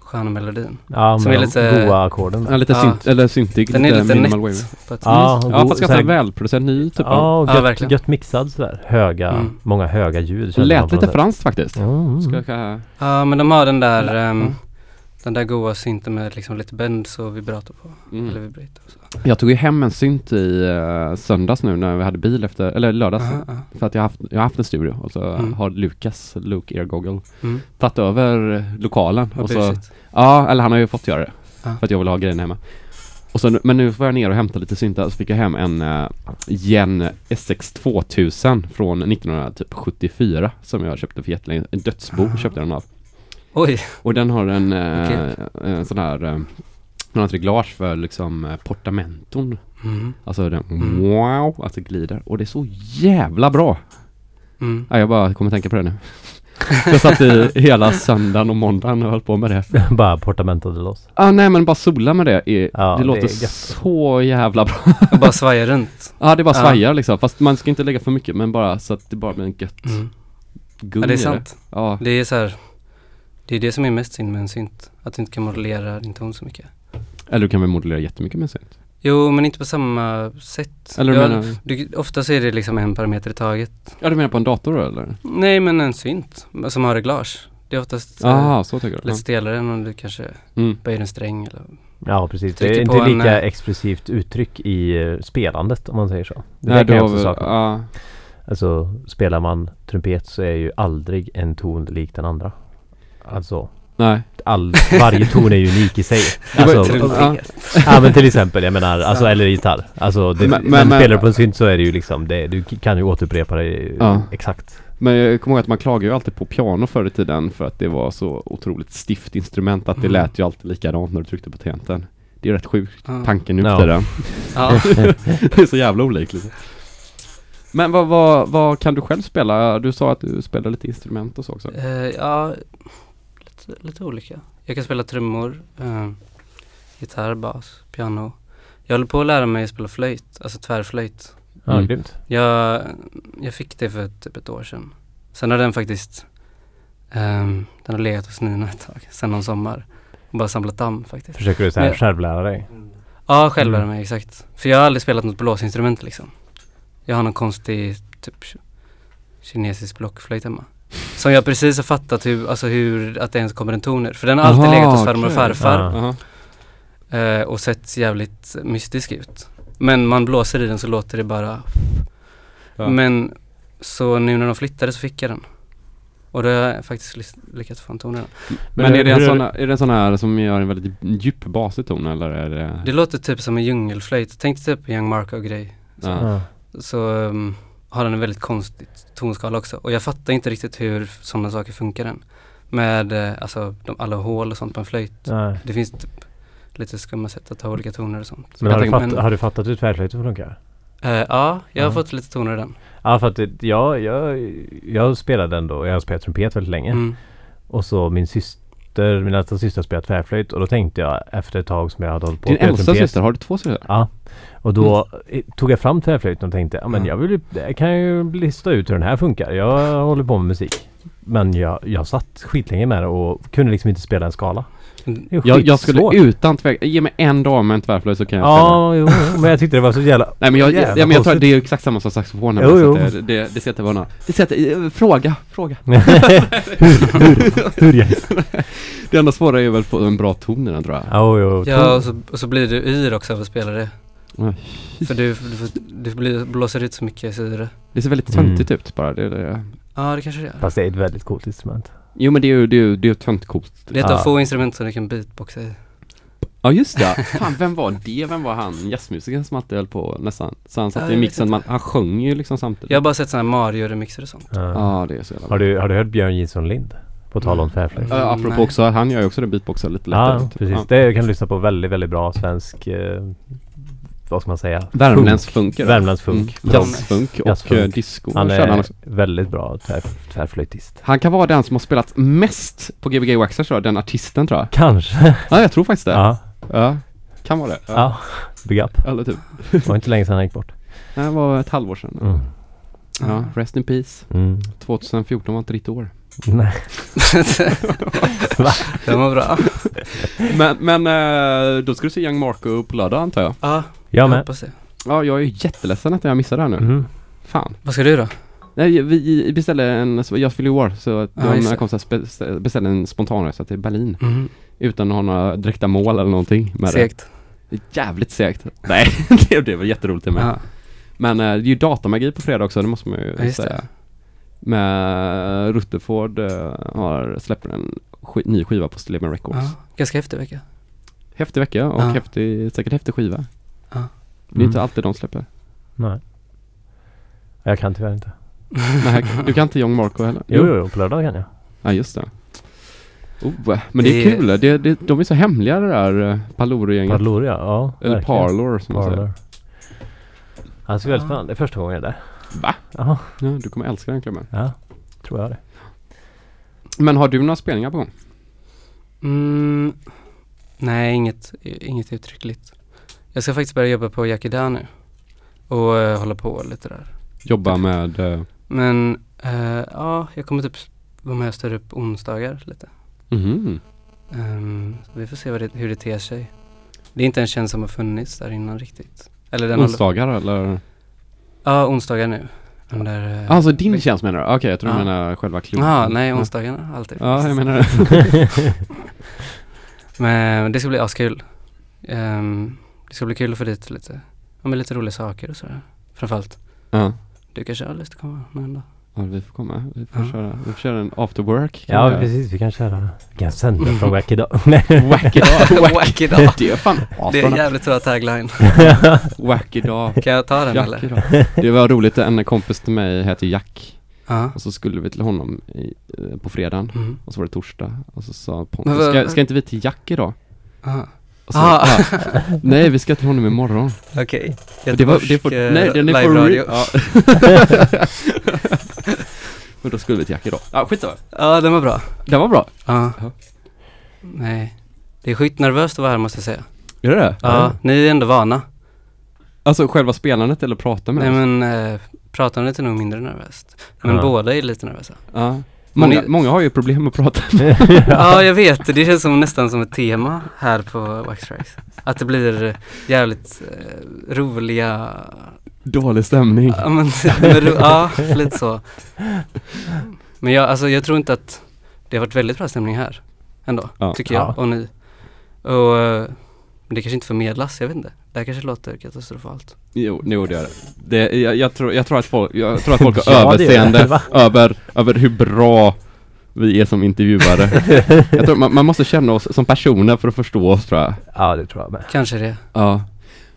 sköna melodin. Ja, Som är lite- goa ackorden. Ja, lite Ja. synt, eller syntig, Den är lite minimal nätt. wave. Ja, och Ja, fast ganska välproducerad, ny typ av. Ja, och Ja, gött, verkligen. gött mixad sådär. Höga, Mm. många höga ljud. Lät lite franskt faktiskt. Mm. Ska jag, Ja men de har den där, ja. Den där goa synten med liksom lite bends och vibrato på. Eller mm. vibrato och så. Jag tog ju hem en synt i uh, söndags nu när vi hade bil efter, eller lördags. Aha, ja. För att jag har haft, jag haft en studio och så Mm. har Lukas, Luke Eargoggle, Mm. tagit över lokalen. Vad och så, busigt. ja, eller han har ju fått göra det. Ja. För att jag vill ha grejerna hemma. Och så, nu- men nu var jag ner och hämtade lite syntar så fick jag hem en uh, Gen SX 2000 från 1974 som jag köpte för jättelänge. En dödsbo köpte jag den av. Oj, Och den har en, eh, Okej. en sån här eh, den har ett reglage för liksom eh, portamenton. mm. Alltså den Mm. wow, alltså glider. Och det är så jävla bra. Mm. Ja, jag bara kommer tänka på det nu. [LAUGHS] jag satt i hela söndagen och måndagen och höll på med det. [LAUGHS] Bara portamentade loss. Ah, nej men bara sola med det. Är, Ja, det det låter är gött. så jävla bra. Bara svaja [LAUGHS] runt. Ja det bara Ja. svajar liksom. Fast man ska inte lägga för mycket men bara så att det bara blir en gött Mm. gung Ja det är sant. Ja. Det är så här, det är det som är mest synd med en synt. Att du inte kan modellera din ton så mycket. Eller du kan väl modellera jättemycket med en synt. Jo men inte på samma sätt. Eller du menar, du, ofta så är det liksom en parameter i taget. ja du menar på en dator då eller? Nej men en synt som har reglage. Det är oftast eh, Jaha, så tycker lite stelare än om du kanske. Mm. böjer en sträng eller Ja precis. Det är inte en, lika eh, expressivt uttryck i eh, spelandet om man säger så. Det Nej, kan jag också sakna. ja, Alltså spelar man trumpet så är ju aldrig en ton lik den andra. Alltså nej. all, varje ton är ju unik i sig. [LAUGHS] Alltså, ja men till exempel, jag menar, alltså Ja. eller gitarr. Alltså det, Men- men, spelar du på en synt så är det ju liksom, det, du kan ju återupprepa det Ja. exakt. Men jag kommer ihåg att man klagade ju alltid på piano förr i tiden för att det var så otroligt stift instrument att det Mm. lät ju alltid likadant när du tryckte på tangenten. Det är rätt sjukt Ja. tanken nu för Ja. tiden. Ja. [LAUGHS] det är så jävla olikt liksom. Men vad, vad, vad kan du själv spela? Du sa att du spelar lite instrument och så också. Eh, ja, lite, olika. Jag kan spela trummor, eh, gitarr, bas, piano. Jag håller på att lära mig att spela flöjt, alltså tvärflöjt. Ja, Mm. grymt. Jag, jag fick det för typ ett år sedan. Sen har den faktiskt, ehm, den har legat hos Nina ett tag, sen någon sommar. Och bara samlat damm faktiskt. Försöker du så här Men- självlära dig? Ja, själv lära Mm. mig exakt. För jag har aldrig spelat något blåsinstrument liksom. Jag har någon konstig typ ki- kinesisk blockflöjt hemma. Som jag precis har fattat hur, alltså hur, att det ens kommer en ton ur. För den har alltid Aha, legat hos farmor och farfar eh, och sett jävligt mystisk ut. Men man blåser i den så låter det bara Ja. Men så nu när de flyttade så fick jag den. Och det har jag faktiskt lyckats få en ton redan. Men är det, en sån, är det en sån här som gör en väldigt djup basig ton eller är det? Det låter typ som en djungelflöjt. Tänk dig typ Young Marco-grej. ja. Ja. Så um, har den en väldigt konstig tonskala också. Och jag fattar inte riktigt hur sådana saker funkar än. Med eh, alltså de, alla hål och sånt på en flöjt. Nej. Det finns typ lite skumma sätt att ta olika toner och sånt. Men har, du tänker- fatt, men- har du fattat hur tvärflöjten funkar? Eh, ja, jag har Ja. fått lite toner i den. Ja för att det, jag, jag, spelade ändå, jag har spelat trumpet väldigt länge. Mm. Och så min syster, min äldsta syster spelade tvärflöjt och då tänkte jag efter ett tag som jag hade hållit på Din äldsta trumpet- syster, har du två systrar? Ja. Och då eh, tog jag fram tvärflöjten och tänkte, ja men Ja. jag vill ju, jag kan ju lista ut hur den här funkar. Jag håller på med musik. Men jag, jag satt skitlänge med det och kunde liksom inte spela en skala. Jag, jag skulle utan tvärt, ge mig en dag med en tvärflöjt så kan jag spela. Ja, jo, men jag tyckte det var så jävla... Nej men jag, jag, Jävla ja, men jag tar, det är ju exakt samma som saxofonen. Jo, jo. Det, det, inte vara något. Det inte, eh, fråga, fråga. [LAUGHS] hur, hur, hur jag... Det enda svåra är väl att få en bra ton i den tror jag. Ja, jo, Ja, och så, och så blir du yr också av att spela det. Ja. För du, du, får- du blir, blåser ut så mycket syre. Det ser väldigt Mm. töntigt ut bara. Det, det. Ja, det kanske det gör. Fast det är ett väldigt coolt instrument. Jo men det är ju, det är det är töntcoolt. Det är ett Ja. av få instrument som du kan beatboxa i. Ja just det. [LAUGHS] Fan vem var det? Vem var han jazzmusikern som alltid höll på nästan? Så han Ja, satt jag i mixen, man, han sjöng ju liksom samtidigt. Jag har bara sett sådana här Mario-remixer och sånt. Ja. Ja det är så jävla Har, du, har du hört Björn Gilson Lind? På tal om Mm. tvärflöjt. Ja, apropå Nej. också, han gör ju också det beatboxar lite lättare. Ja, typ. precis. Det kan du lyssna på. Väldigt, väldigt bra svensk... Eh, vad ska man säga? Värmländsk funk är det. Värmlands funk. Mm. Jazzfunk och Jazzfunk. disco. Han han, är också. väldigt bra tvär, tvärflöjtist. han kan vara den som har spelat mest på Gbg Waxxers tror jag, den artisten tror jag. Kanske. Ja jag tror faktiskt det. Ja. Ja. Kan vara det. ja. Big up. Eller typ. Det var inte länge sedan han gick bort. Det här var ett halvår sedan. Mm. Ja, rest in peace. Mm. 2014 var inte ditt år. Nej. [LAUGHS] Den var bra. Men, men eh, då ska du se Young Marco på lördag antar jag? Ja, Jag med. hoppas det. Ja, jag är jätteledsen att jag missade det här nu. Mm. Fan. Vad ska du då? Nej, vi beställde en, jag fyller ju år så att Ja, de just det. kom så här spe- beställde en spontanresa till Berlin. Mm. Utan att ha några direkta mål eller någonting med Segt. det. Jävligt segt. [LAUGHS] Nej, det, det var jätteroligt det med. Ja, Men eh, det är ju datamagi på fredag också, det måste man ju Ja, säga. det. Med Rutherford eh, har släpper en sk- ny skiva på Stilleman Records. ja. Ganska häftig vecka. Häftig vecka och Ja. häftig, säkert häftig skiva. Ja. Det är inte alltid de släpper. Nej. Jag kan tyvärr inte. [LAUGHS] Nej, du kan inte Young Marco heller? Jo, jo, jo, på lördag kan jag. Ja, just det. Oh, men det är Det- kul. Det, det, de är så hemliga det där eh, Paloro-gänget. Parlour ja. ja Eller verkligen. Parlor som man säger. Parlour. Alltså väldigt spännande. Det är första gången jag är där. Va? Jaha. Ja, du kommer älska den klubben. Ja. Tror jag det. Men har du några spelningar på gång? Mm, nej, inget, inget uttryckligt. Jag ska faktiskt börja jobba på Yakida nu. Och eh, hålla på lite där. Jobba med... eh, Men eh, ja, jag kommer typ vara med och styra upp onsdagar lite. Ehm, så vi får se det, hur det ter sig. Det är inte en tjänst som har funnits där innan riktigt. Eller den håller- Onsdagar eller? Ja, onsdagar nu. Under, eh, Alltså din veck- tjänst menar du? Okej, jag tror du Ja. menar själva klubben. Ja, nej, onsdagarna alltid. Ja, jag menar det. [LAUGHS] Men det ska bli askul. Um, det ska bli kul att få dit lite, ja, men lite roliga saker och sådär. Framförallt, Ja. du kanske har lust att komma någon dag. ja, vi får komma. Vi får, Ja. köra, vi får köra en after work. Ja, kanske. precis. Vi kan köra. Vi kan sända från Wack idag. Nej. [LAUGHS] Wack idag. [LAUGHS] Wack idag. Det är fan Det är en jävligt bra tagline. [LAUGHS] Wack idag. Kan jag ta den Jack eller? idag. Det var roligt, en kompis till mig heter Jack. Ja. Och så skulle vi till honom i, eh, på fredagen. Mm. Och så var det torsdag. Och så sa Pontus, ska, ska inte vi till Jack idag? Aha. Så, Ah. ja, [LAUGHS] nej, vi ska till honom imorgon. Okej. Och det var, det får, eh, nej, den är for real. Ja. [LAUGHS] Men då skulle vi till Jack idag. Ja, skitsamma. Ja, den var bra. Den var bra. Ja. Ja. Nej. Det är skitnervöst att vara här måste jag säga. Är det det? Ja, ni är ändå vana. Alltså själva spelandet eller prata med Nej oss? men, eh, pratandet är nog mindre nervöst. Men Ja. båda är lite nervösa. Ja. Många, många har ju problem med att prata. [LAUGHS] Ja, jag vet. Det känns som nästan som ett tema här på Wax Tracks. Att det blir jävligt eh, roliga, Dålig stämning. ja, men, ja lite så. Men jag, alltså, jag tror inte att det har varit väldigt bra stämning här ändå, Ja. tycker jag Ja. och ni. Och eh, men det kanske inte förmedlas, jag vet inte. Det här kanske låter katastrofalt. Jo, jo det gör det. det jag, jag, tror, jag, tror att folk, jag tror att folk [LAUGHS] har Ja, överseende över, över hur bra Vi är som intervjuare. [LAUGHS] jag tror man, man måste känna oss som personer för att förstå oss tror jag. Ja, det tror jag med. Kanske det. Ja.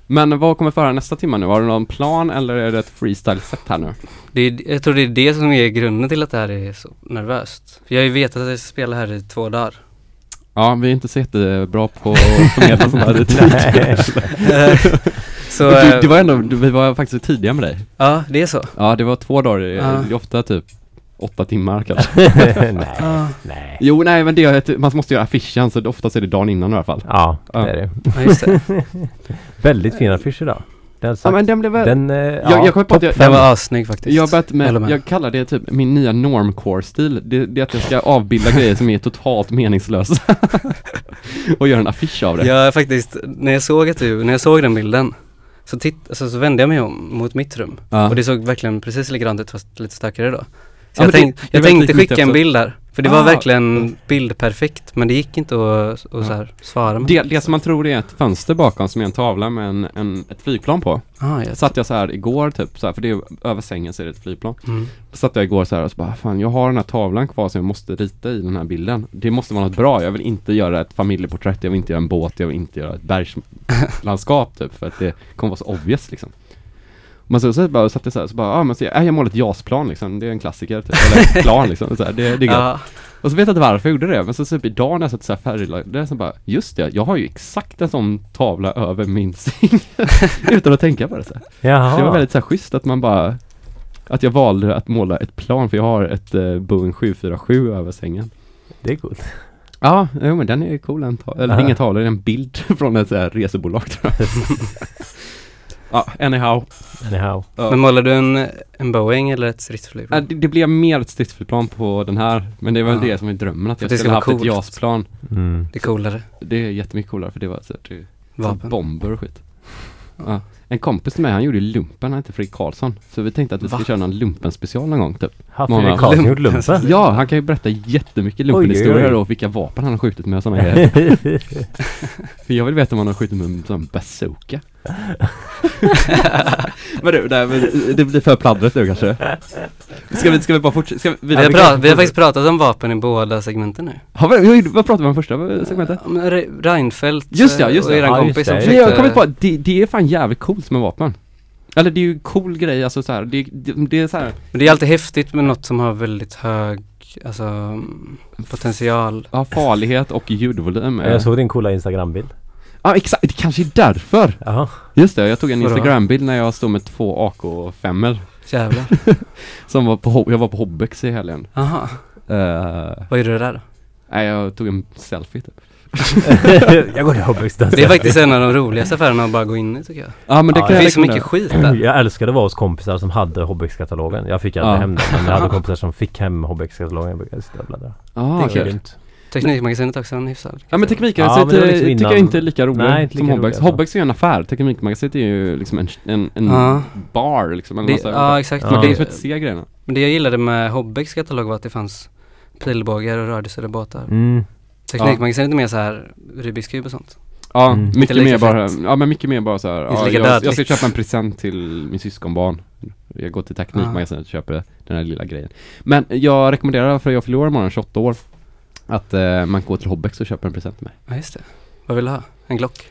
Men vad kommer föra nästa timme nu? Har du någon plan eller är det ett freestyle-set här nu? det är, jag tror det är det som är grunden till att det här är så nervöst. För jag har ju vetat att jag ska spela här i två dagar. Ja, vi är inte så jättebra på att förmedla sånt här [LAUGHS] i tid. [LAUGHS] Så, du, eh, det var ändå, du, vi var faktiskt tidiga med dig. Ja, det är så. Ja, det var två dagar, Ja. är ofta typ åtta timmar kanske. [LAUGHS] nej, nej. Jo, nej men det är, man måste göra affischen så oftast är det dagen innan i alla fall. Ja, Ja. det är det. Ja, just det. Väldigt fin affisch idag. Den, Ja men den blev väl, den, eh, jag, jag kommer på att jag, Den var assnygg faktiskt. jag har börjat med, med. jag kallar det typ min nya normcore-stil. Det, det är att jag ska avbilda grejer som är totalt meningslösa. [LAUGHS] och göra en affisch av det. Jag faktiskt, när jag såg att du, när jag såg den bilden så, titt, alltså, så vände jag mig om mot mitt rum. Ja. Och det såg verkligen precis likadant ut fast lite starkare då. Så Ja, jag, tänk, det jag tänkte skicka en bild där. För det Ah. var verkligen bildperfekt men det gick inte att, att så här, svara med. Det, det som man tror är ett fönster bakom som är en tavla med en, en, ett flygplan på. Ah. Satt jag så här igår typ, så här, för det är över sängen så är det ett flygplan. Mm. Satt jag igår så här och så bara, fan jag har den här tavlan kvar som jag måste rita i den här bilden. Det måste vara något bra, jag vill inte göra ett familjeporträtt, jag vill inte göra en båt, jag vill inte göra ett bergslandskap typ, för att det kommer vara så obvious liksom. Men så, så bara satt jag så här, så bara, ja ah, men så, äh, jag målar ett JAS-plan liksom, det är en klassiker typ, eller ett plan liksom, så här, det, det är gött. Ja, Och så vet jag inte varför jag gjorde det, men så typ idag när jag satt så här färglagd, så bara, just det, jag har ju exakt en sån tavla över min säng. [LAUGHS] Utan att tänka på det så här. Jaha. Det var väldigt så här schysst att man bara Att jag valde att måla ett plan för jag har ett uh, Boeing 747 över sängen Det är coolt. Ja, jo, men den är cool en ta- Eller Aha. ingen tavla, det är en bild [LAUGHS] från ett så här resebolag tror jag [LAUGHS] Ja, anyhow Anyhow. Ja. Men målar du en, en Boeing eller ett stridsflygplan? Äh, det, det blev mer ett stridsflygplan på den här Men det var Ja. det som är drömmen att För jag det skulle ska haft vara ett coolt. JAS-plan Mm. Det är coolare. Det är jättemycket coolare för det var så här, det, Vapen. bomber och skit ja. En kompis till mig, han gjorde lumpen, han heter Fredrik Karlsson Så vi tänkte att vi skulle köra någon lumpen-special någon gång typ Har. Fredrik Karlsson gjort lumpen? Ja, han kan ju berätta jättemycket lumpenhistorier och vilka vapen han har skjutit med och sådana grejer. [LAUGHS] För jag vill veta om han har skjutit med en sån bazooka. [LAUGHS] men du, nej, men det blir för pladdret nu kanske. Ska vi, ska vi bara fortsätta? Ska vi, Vi har, pra- vi har faktiskt pratat om vapen i båda segmenten nu. har vi, vad pratade vi om första segmentet? Ja, men Re- Reinfeldt Just det, just och det. eran Ja, just kompis det. som Ja, Nej, jag har försökte- kommit på att det, det är fan jävligt coolt med vapen. Eller det är ju cool grej, alltså så här, det, det, det är så här, Men det är alltid häftigt med något som har väldigt hög, alltså potential. ja, farlighet och ljudvolym. Jag såg din coola Instagram-bild. Ja exakt, det kanske är därför! Jaha. Just det, jag tog en? Instagram-bild när jag stod med två AK5 Jävlar. [LAUGHS] Som var på, jag var på Hobbex i helgen Aha. Eh, Vad gjorde du där då? Nej jag tog en selfie typ [LAUGHS] jag går till Hobbex Det är faktiskt en av de roligaste affärerna att bara gå in i tycker jag. Ja men det Ja, kan Det finns så mycket skit där. [CLEARS THROAT] Jag älskade att vara hos kompisar som hade Hobbex-katalogen. Jag fick aldrig Ja. hem den, men jag hade [LAUGHS] kompisar som fick hem Hobbex-katalogen. Jag brukade sitta och bläddra. Ja, Det är kul. Teknikmagasinet också en hyfsad. Ja men Ja, Teknikmagasinet men eh, liksom tycker jag inte är lika roligt Nej, inte som lika Hobbex. roligt, alltså. Hobbex är ju en affär, Teknikmagasinet är ju liksom en, en, en Ja. bar liksom eller Det, ja exakt. Ja. Man Men, kan liksom det, inte se grejerna men det jag gillade med Hobbex katalog var att det fanns pilbågar och radiostyrda båtar. Mm. Teknikmagasinet är mer så här Rubiks kub och sånt. Ja, Mm. mycket mer bara, ja men mycket mer bara så här, ja, jag, jag ska köpa en present till min syskonbarn Jag går till Teknikmagasinet och köper den här lilla grejen Men jag rekommenderar, för jag fyller år imorgon, 28 år Att eh, man går till Hobbex och köper en present till mig Ja just det. Vad vill du ha? En Glock?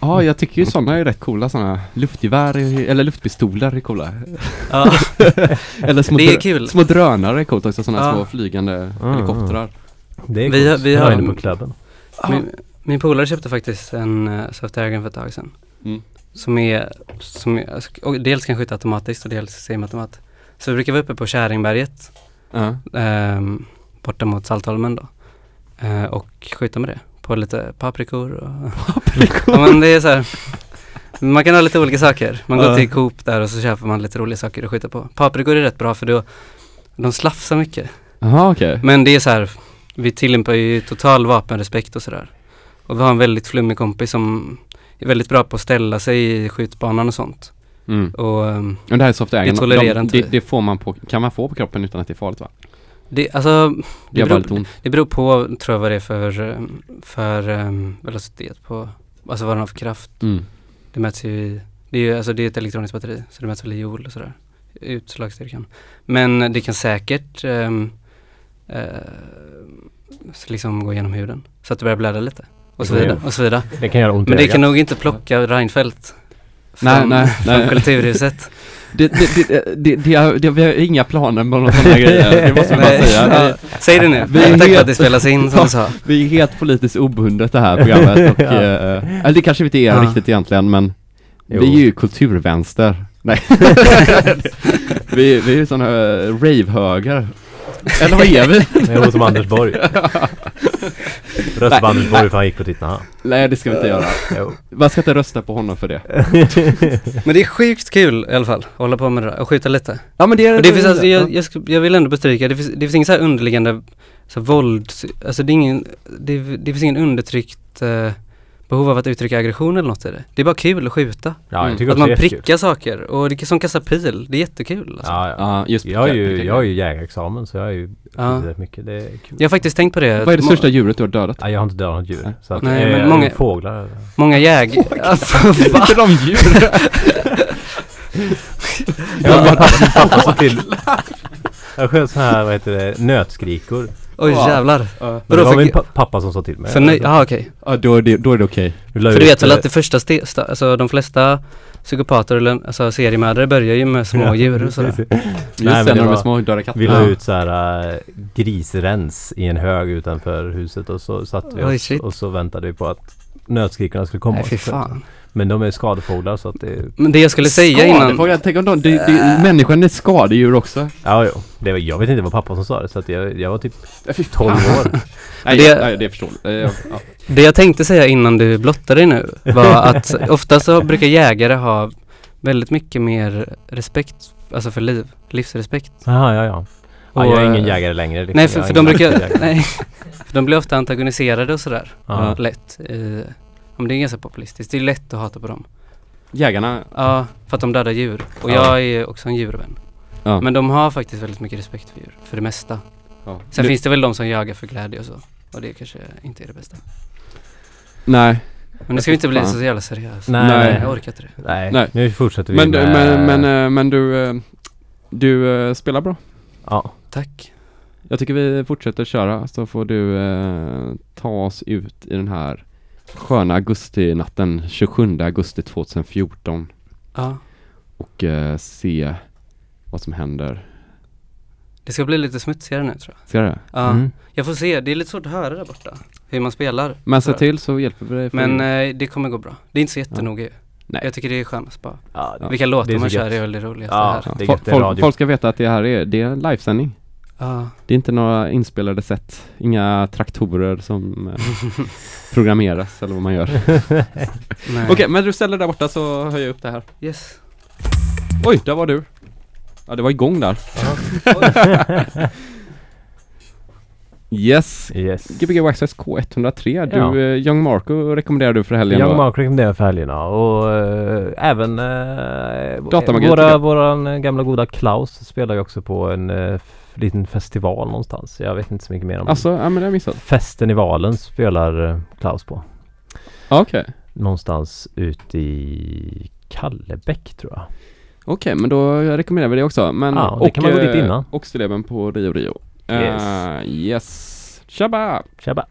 Ja, jag tycker ju sådana är rätt coola sådana Luftgevär, är- eller luftpistoler är coola Ja, [LAUGHS] Eller små, det är kul. små drönare är coolt också, sådana Ja. små flygande Mm, helikoptrar Det är Vi har- coolt. vi har- inne på klubben. Min, min polare köpte faktiskt en uh, Soft Airgun för ett tag sedan. Mm. Som är, som är och dels kan skjuta automatiskt och dels semiautomat. Så vi brukar vara uppe på Käringberget, Ja, ehm, borta mot Saltholmen då. Eh, och skjuta med det. På lite paprikor och... [LAUGHS] ja, men det är så här. Man kan ha lite olika saker. Man går Ja. till Coop där och så köper man lite roliga saker att skjuta på. Paprikor är rätt bra för då, de slafsar mycket. Jaha okej Men det är så här, vi tillämpar ju total vapenrespekt och sådär. Och vi har en väldigt flummig kompis som är väldigt bra på att ställa sig i skjutbanan och sånt. mm. Och ehm, Men det här är soft Det tolererar de, inte det, det får man på, kan man få på kroppen utan att det är farligt va? Det, alltså, Det beror, det beror på, tror jag vad det är för, för um, velocitet på, alltså vad den har för kraft. mm. Det mäts ju i, det är ju alltså det är ett elektroniskt batteri, så det mäts väl i joule och sådär. Utslagsstyrkan. Men det kan säkert, eh, så liksom gå igenom huden. Så att det börjar blöda lite. Och så vidare. Och så vidare. Det kan göra ont Men det kan nog inte plocka Reinfeldt. Nej, från, nej, från nej. Kulturhuset. [LAUGHS] Det, det, det, det, det, vi har inga planer på några sådana [LAUGHS] grejer, det måste Nej. säga. Säg det nu. Vi är helt- att det spelas in som du sa. Vi är helt politiskt obundet det här programmet och, [LAUGHS] Ja. eh, eller det kanske vi inte är riktigt egentligen men vi är ju kulturvänster. Nej. [LAUGHS] vi, vi är ju sådana uh, ravehöger. [LAUGHS] Eller vad är vi? Det är som Anders Borg. [LAUGHS] Rösta på Anders Borg för han gick på tittarna. Nej det ska vi inte göra. Jo. Man ska inte rösta på honom för det. [LAUGHS] Men det är sjukt kul i alla fall. att Hålla på med det där och skjuta lite. Ja men det är Och det finns alltså, jag, jag, ska, jag vill ändå bestryka, det finns, det finns ingen så här underliggande så här, våld, alltså det är ingen, det, det finns ingen undertryckt eh, behov av att uttrycka aggression eller något i det. Det är bara kul att skjuta. Ja, jag tycker Att också man är prickar saker och det är som kasta pil, det är jättekul alltså. Ja, ja. Just Jag har ju, jag har ju jägarexamen så jag har ju Ja. mycket. Det är kul. Jag har faktiskt tänkt på det. Vad är det största djuret du har dödat? Ja, jag har inte dödat något djur. Så att, Nej, men många- Fåglar. Många jäg... [LAUGHS] [LAUGHS] Vilka de djur? Ja, min pappa, pappa sa till. Jag sköt sån här, vad heter det, nötskrikor. Oj Ja. jävlar. Men det var min pa- pappa som sa till mig. För nej, jaha okej. Ja då är det, då är det okej. La För du vet väl att det första ste- sta- alltså de flesta psykopater eller alltså seriemördare börjar ju med små djur och sådär. Just Nej, men när det de är var- små döda katter. Vi la ut så här äh, grisrens i en hög utanför huset och så satt vi oss shit. och så väntade vi på att nötskrikarna skulle komma. Nej fy Så- fan. Men de är skadefåglar så att det... Men det jag skulle säga innan... Skadefåglar, tänk om de, det, det, människan är skadedjur också. Ja, jo. Det var, jag vet inte vad pappa som sa det så att jag, jag var typ Ja, fy 12 fan. år. Nej, Det- nej, det är förståeligt. Eh, ja. Det jag tänkte säga innan du blottade dig nu var att ofta så brukar jägare ha väldigt mycket mer respekt, alltså för liv, livsrespekt. Jaha, ja, ja. ja jag är ingen eh, jägare längre. liksom. Nej för, Jag är för de brukar, [LAUGHS] nej, för de blir ofta antagoniserade och sådär, Ja. lätt. Eh, ja, men det är ganska populistiskt, det är lätt att hata på dem. Jägarna, Ja, för att de dödar djur. Och Ja. jag är också en djurvän. ja. Men de har faktiskt väldigt mycket respekt för djur, för det mesta. ja. Sen Du- finns det väl de som jagar för glädje och så. Och det kanske inte är det bästa. Nej, Men nu ska vi inte bli Fan. så jävla seriösa. Nej, Nej. Jag orkar inte det. Nej, Nej. nu fortsätter vi men, du- med... men, men, eh, men du, eh, du eh, spelar bra. Ja, Tack. Jag tycker vi fortsätter köra så får du eh, ta oss ut i den här sköna augustinatten 27 augusti 2014 Ja. och eh, se vad som händer. Det ska bli lite smutsigare nu tror jag. Ser du det? Ja. Mm. Jag får se, det är lite svårt att höra där borta. Hur man spelar. Men se till så hjälper vi dig. Men eh, det kommer gå bra. Det är inte så jättenoga ju. Nej. Jag tycker det är skönast bara. Ja, Ja. Vilka låtar man kör är väl det roligaste Ja. här. Det folk, folk ska veta att det här är, det är en livesändning. Ja. Det är inte några inspelade sätt, inga traktorer som eh, [LAUGHS] programmeras eller vad man gör. [LAUGHS] Okej, men du ställer där borta så höjer jag upp det här. Yes. Oj, där var du. Ja, det var igång där. [LAUGHS] yes. Yes. Gbg Waxxax K103. Du, Ja. eh, Young Marco rekommenderar du för helgen Young då? Mark rekommenderar för helgerna och eh, även eh, våra, jag. våran eh, gamla goda Klaus spelar ju också på en eh, liten festival någonstans. Jag vet inte så mycket mer om Alltså, ja men det har jag missat. Festivalen spelar eh, Klaus på. Okej. Någonstans ute i Kallebäck tror jag. Okej, men då rekommenderar vi det också. Men, Ja, det kan man gå dit innan. Och stilleben på Rio Rio. Yes. Eh, yes. Tjaba! Tjaba!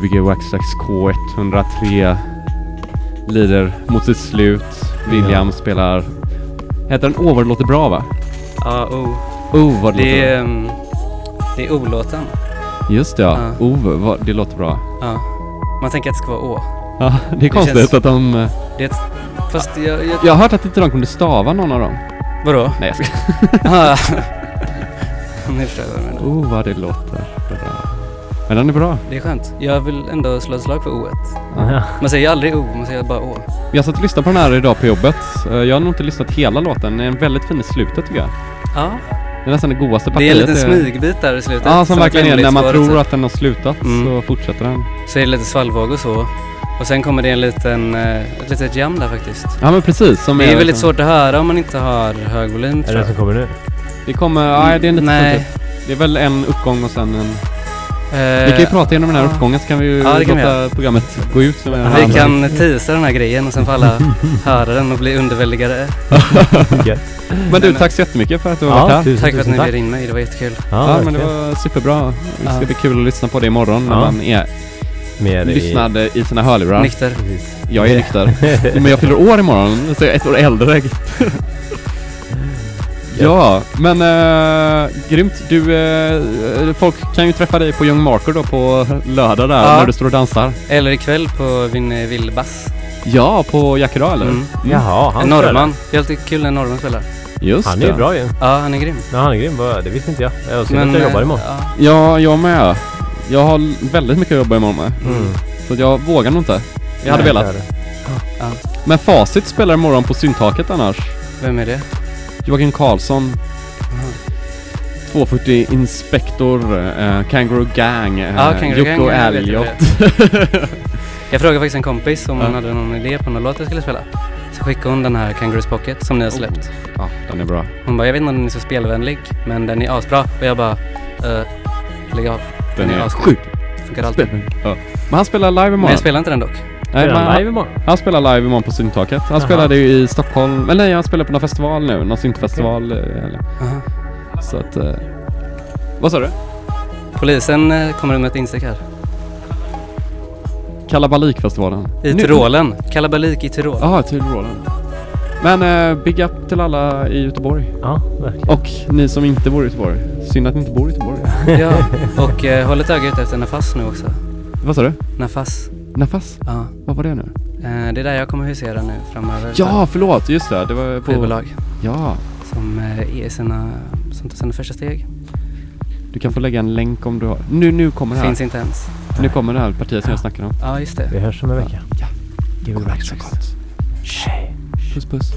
Gbg Waxtrax K103 lider mot sitt slut. William Ja. spelar... Heter den Over låter bra va? Ja, oh. Oh vad det, Det låter är, um, det är O-låten. bra. Just det ja. Ja. Oh vad det låter bra. Ja. Man tänker att det ska vara Å. Ja, det är konstigt känns- att de... eh, Det är ett, fast jag, jag, Jag har hört att inte de kunde stava någon av dem. vadå? Nej jag ska... [LAUGHS] Ah. [LAUGHS] nu förstår jag vad du menar. Oh vad det låter bra. Men den är bra. Det är skönt. Jag vill ändå slå ett slag för O. Ja. Man säger aldrig O, man säger bara Å. Jag satt och lyssnade på den här idag på jobbet. Eh, Jag har nog inte lyssnat hela låten. Den är väldigt fin i slutet tycker jag. Ja, Det är nästan det godaste det partiet. är en liten smygbit där i slutet. Ja, som verkligen är när man lite tror att den har slutat Mm. så fortsätter den. Så är det lite svallvåg och så. Och sen kommer det en liten, eh, ett litet jam där faktiskt. Ja men precis. Som Det är väldigt liksom- svårt att höra om man inte har hög volym Är det jag. som kommer nu? Det kommer, nej det är lite Nej. Nej. Det är väl en uppgång och sen en... Eh, Vi kan ju prata genom den här ja. uppgången så kan vi ju Ja, kan vi låta programmet gå ut. Med Vi kan teasa den här grejen och sen får alla [LAUGHS] höra den och bli underväldigade. [LAUGHS] Men du, tack så jättemycket för att du har varit här. tusen, Tack för att ni bjöd in mig, det var jättekul. Ja, men det var superbra. Det ska Ja. bli kul att lyssna på det imorgon när Ja. man är Mer i... lyssnad i sina hörlurar. Nykter. Precis. Jag är nykter. [LAUGHS] Men jag fyller år imorgon, så jag är ett år äldre. Ja, men äh, grymt. Du, eh, folk kan ju träffa dig på Young Marker då på lördag där Ja. när du står och dansar. Eller ikväll på Vin Villbass. Ja, på Jackera eller? Mm. Jaha, han En norrman. Det är alltid kul när en norrman spelar. Just Han är det. bra ju. Ja, han är grym. Ja, han är grym. Vad- Det visste inte jag. Jag synd att jag eh, jobbar imorgon. Ja, Ja, jag med. Jag har väldigt mycket att jobba imorgon med. Mm. Så jag vågar nog inte. Jag hade Nej, velat. det är det. Men Facit spelar imorgon på syntaket annars. vem är det? Joakim Karlsson, Aha. 240 Inspector, eh, Kangaroo Gang, eh, Ja, Kangaroo Jocko Elliot. [LAUGHS] Jag frågade faktiskt en kompis om hon hade någon idé på någon låt jag skulle spela. Så skickade hon den här Kangaroos Pocket som ni har släppt. ja, den är bra. Hon bara, jag vet inte om den är så spelvänlig, men den är asbra. Och jag bara, uh, lägg av. Den Den är är sjukt. Funkar alltid. Ja. Men han spelar live Men imorgon. jag spelar inte den dock. Nej, Spelar han live imorgon? han spelar live imorgon på syntaket. Han Jaha. spelade ju i Stockholm, eller nej han spelar på någon festival nu, någon syntfestival. eh, Eller. Aha. Så att... Eh, vad sa du? Polisen eh, kommer med ett instick här. Kalabalikfestivalen. I Nu- Tyrolen. Kalabalik i Tyrol. Ja, Tyrolen. Men eh, big up till alla i Göteborg. Ja, verkligen. Och ni som inte bor i Göteborg. Synd att ni inte bor i Göteborg. Ja, och eh, håll ett öga ute efter Nafas nu också. vad sa du? Nafas. Nafas? Ja. Vad var det nu? Eh, det är där jag kommer husera nu framöver. Ja, förlåt. Just det. Det var på... Skivbolag Ja. som eh, är sina, som tar sina första steg. Du kan få lägga en länk om du har. Nu, nu kommer det här. Finns inte ens. Nu kommer det här partiet som jag snackade om. Ja, just det. Vi hörs om en vecka. Ja. Give it back. Puss puss.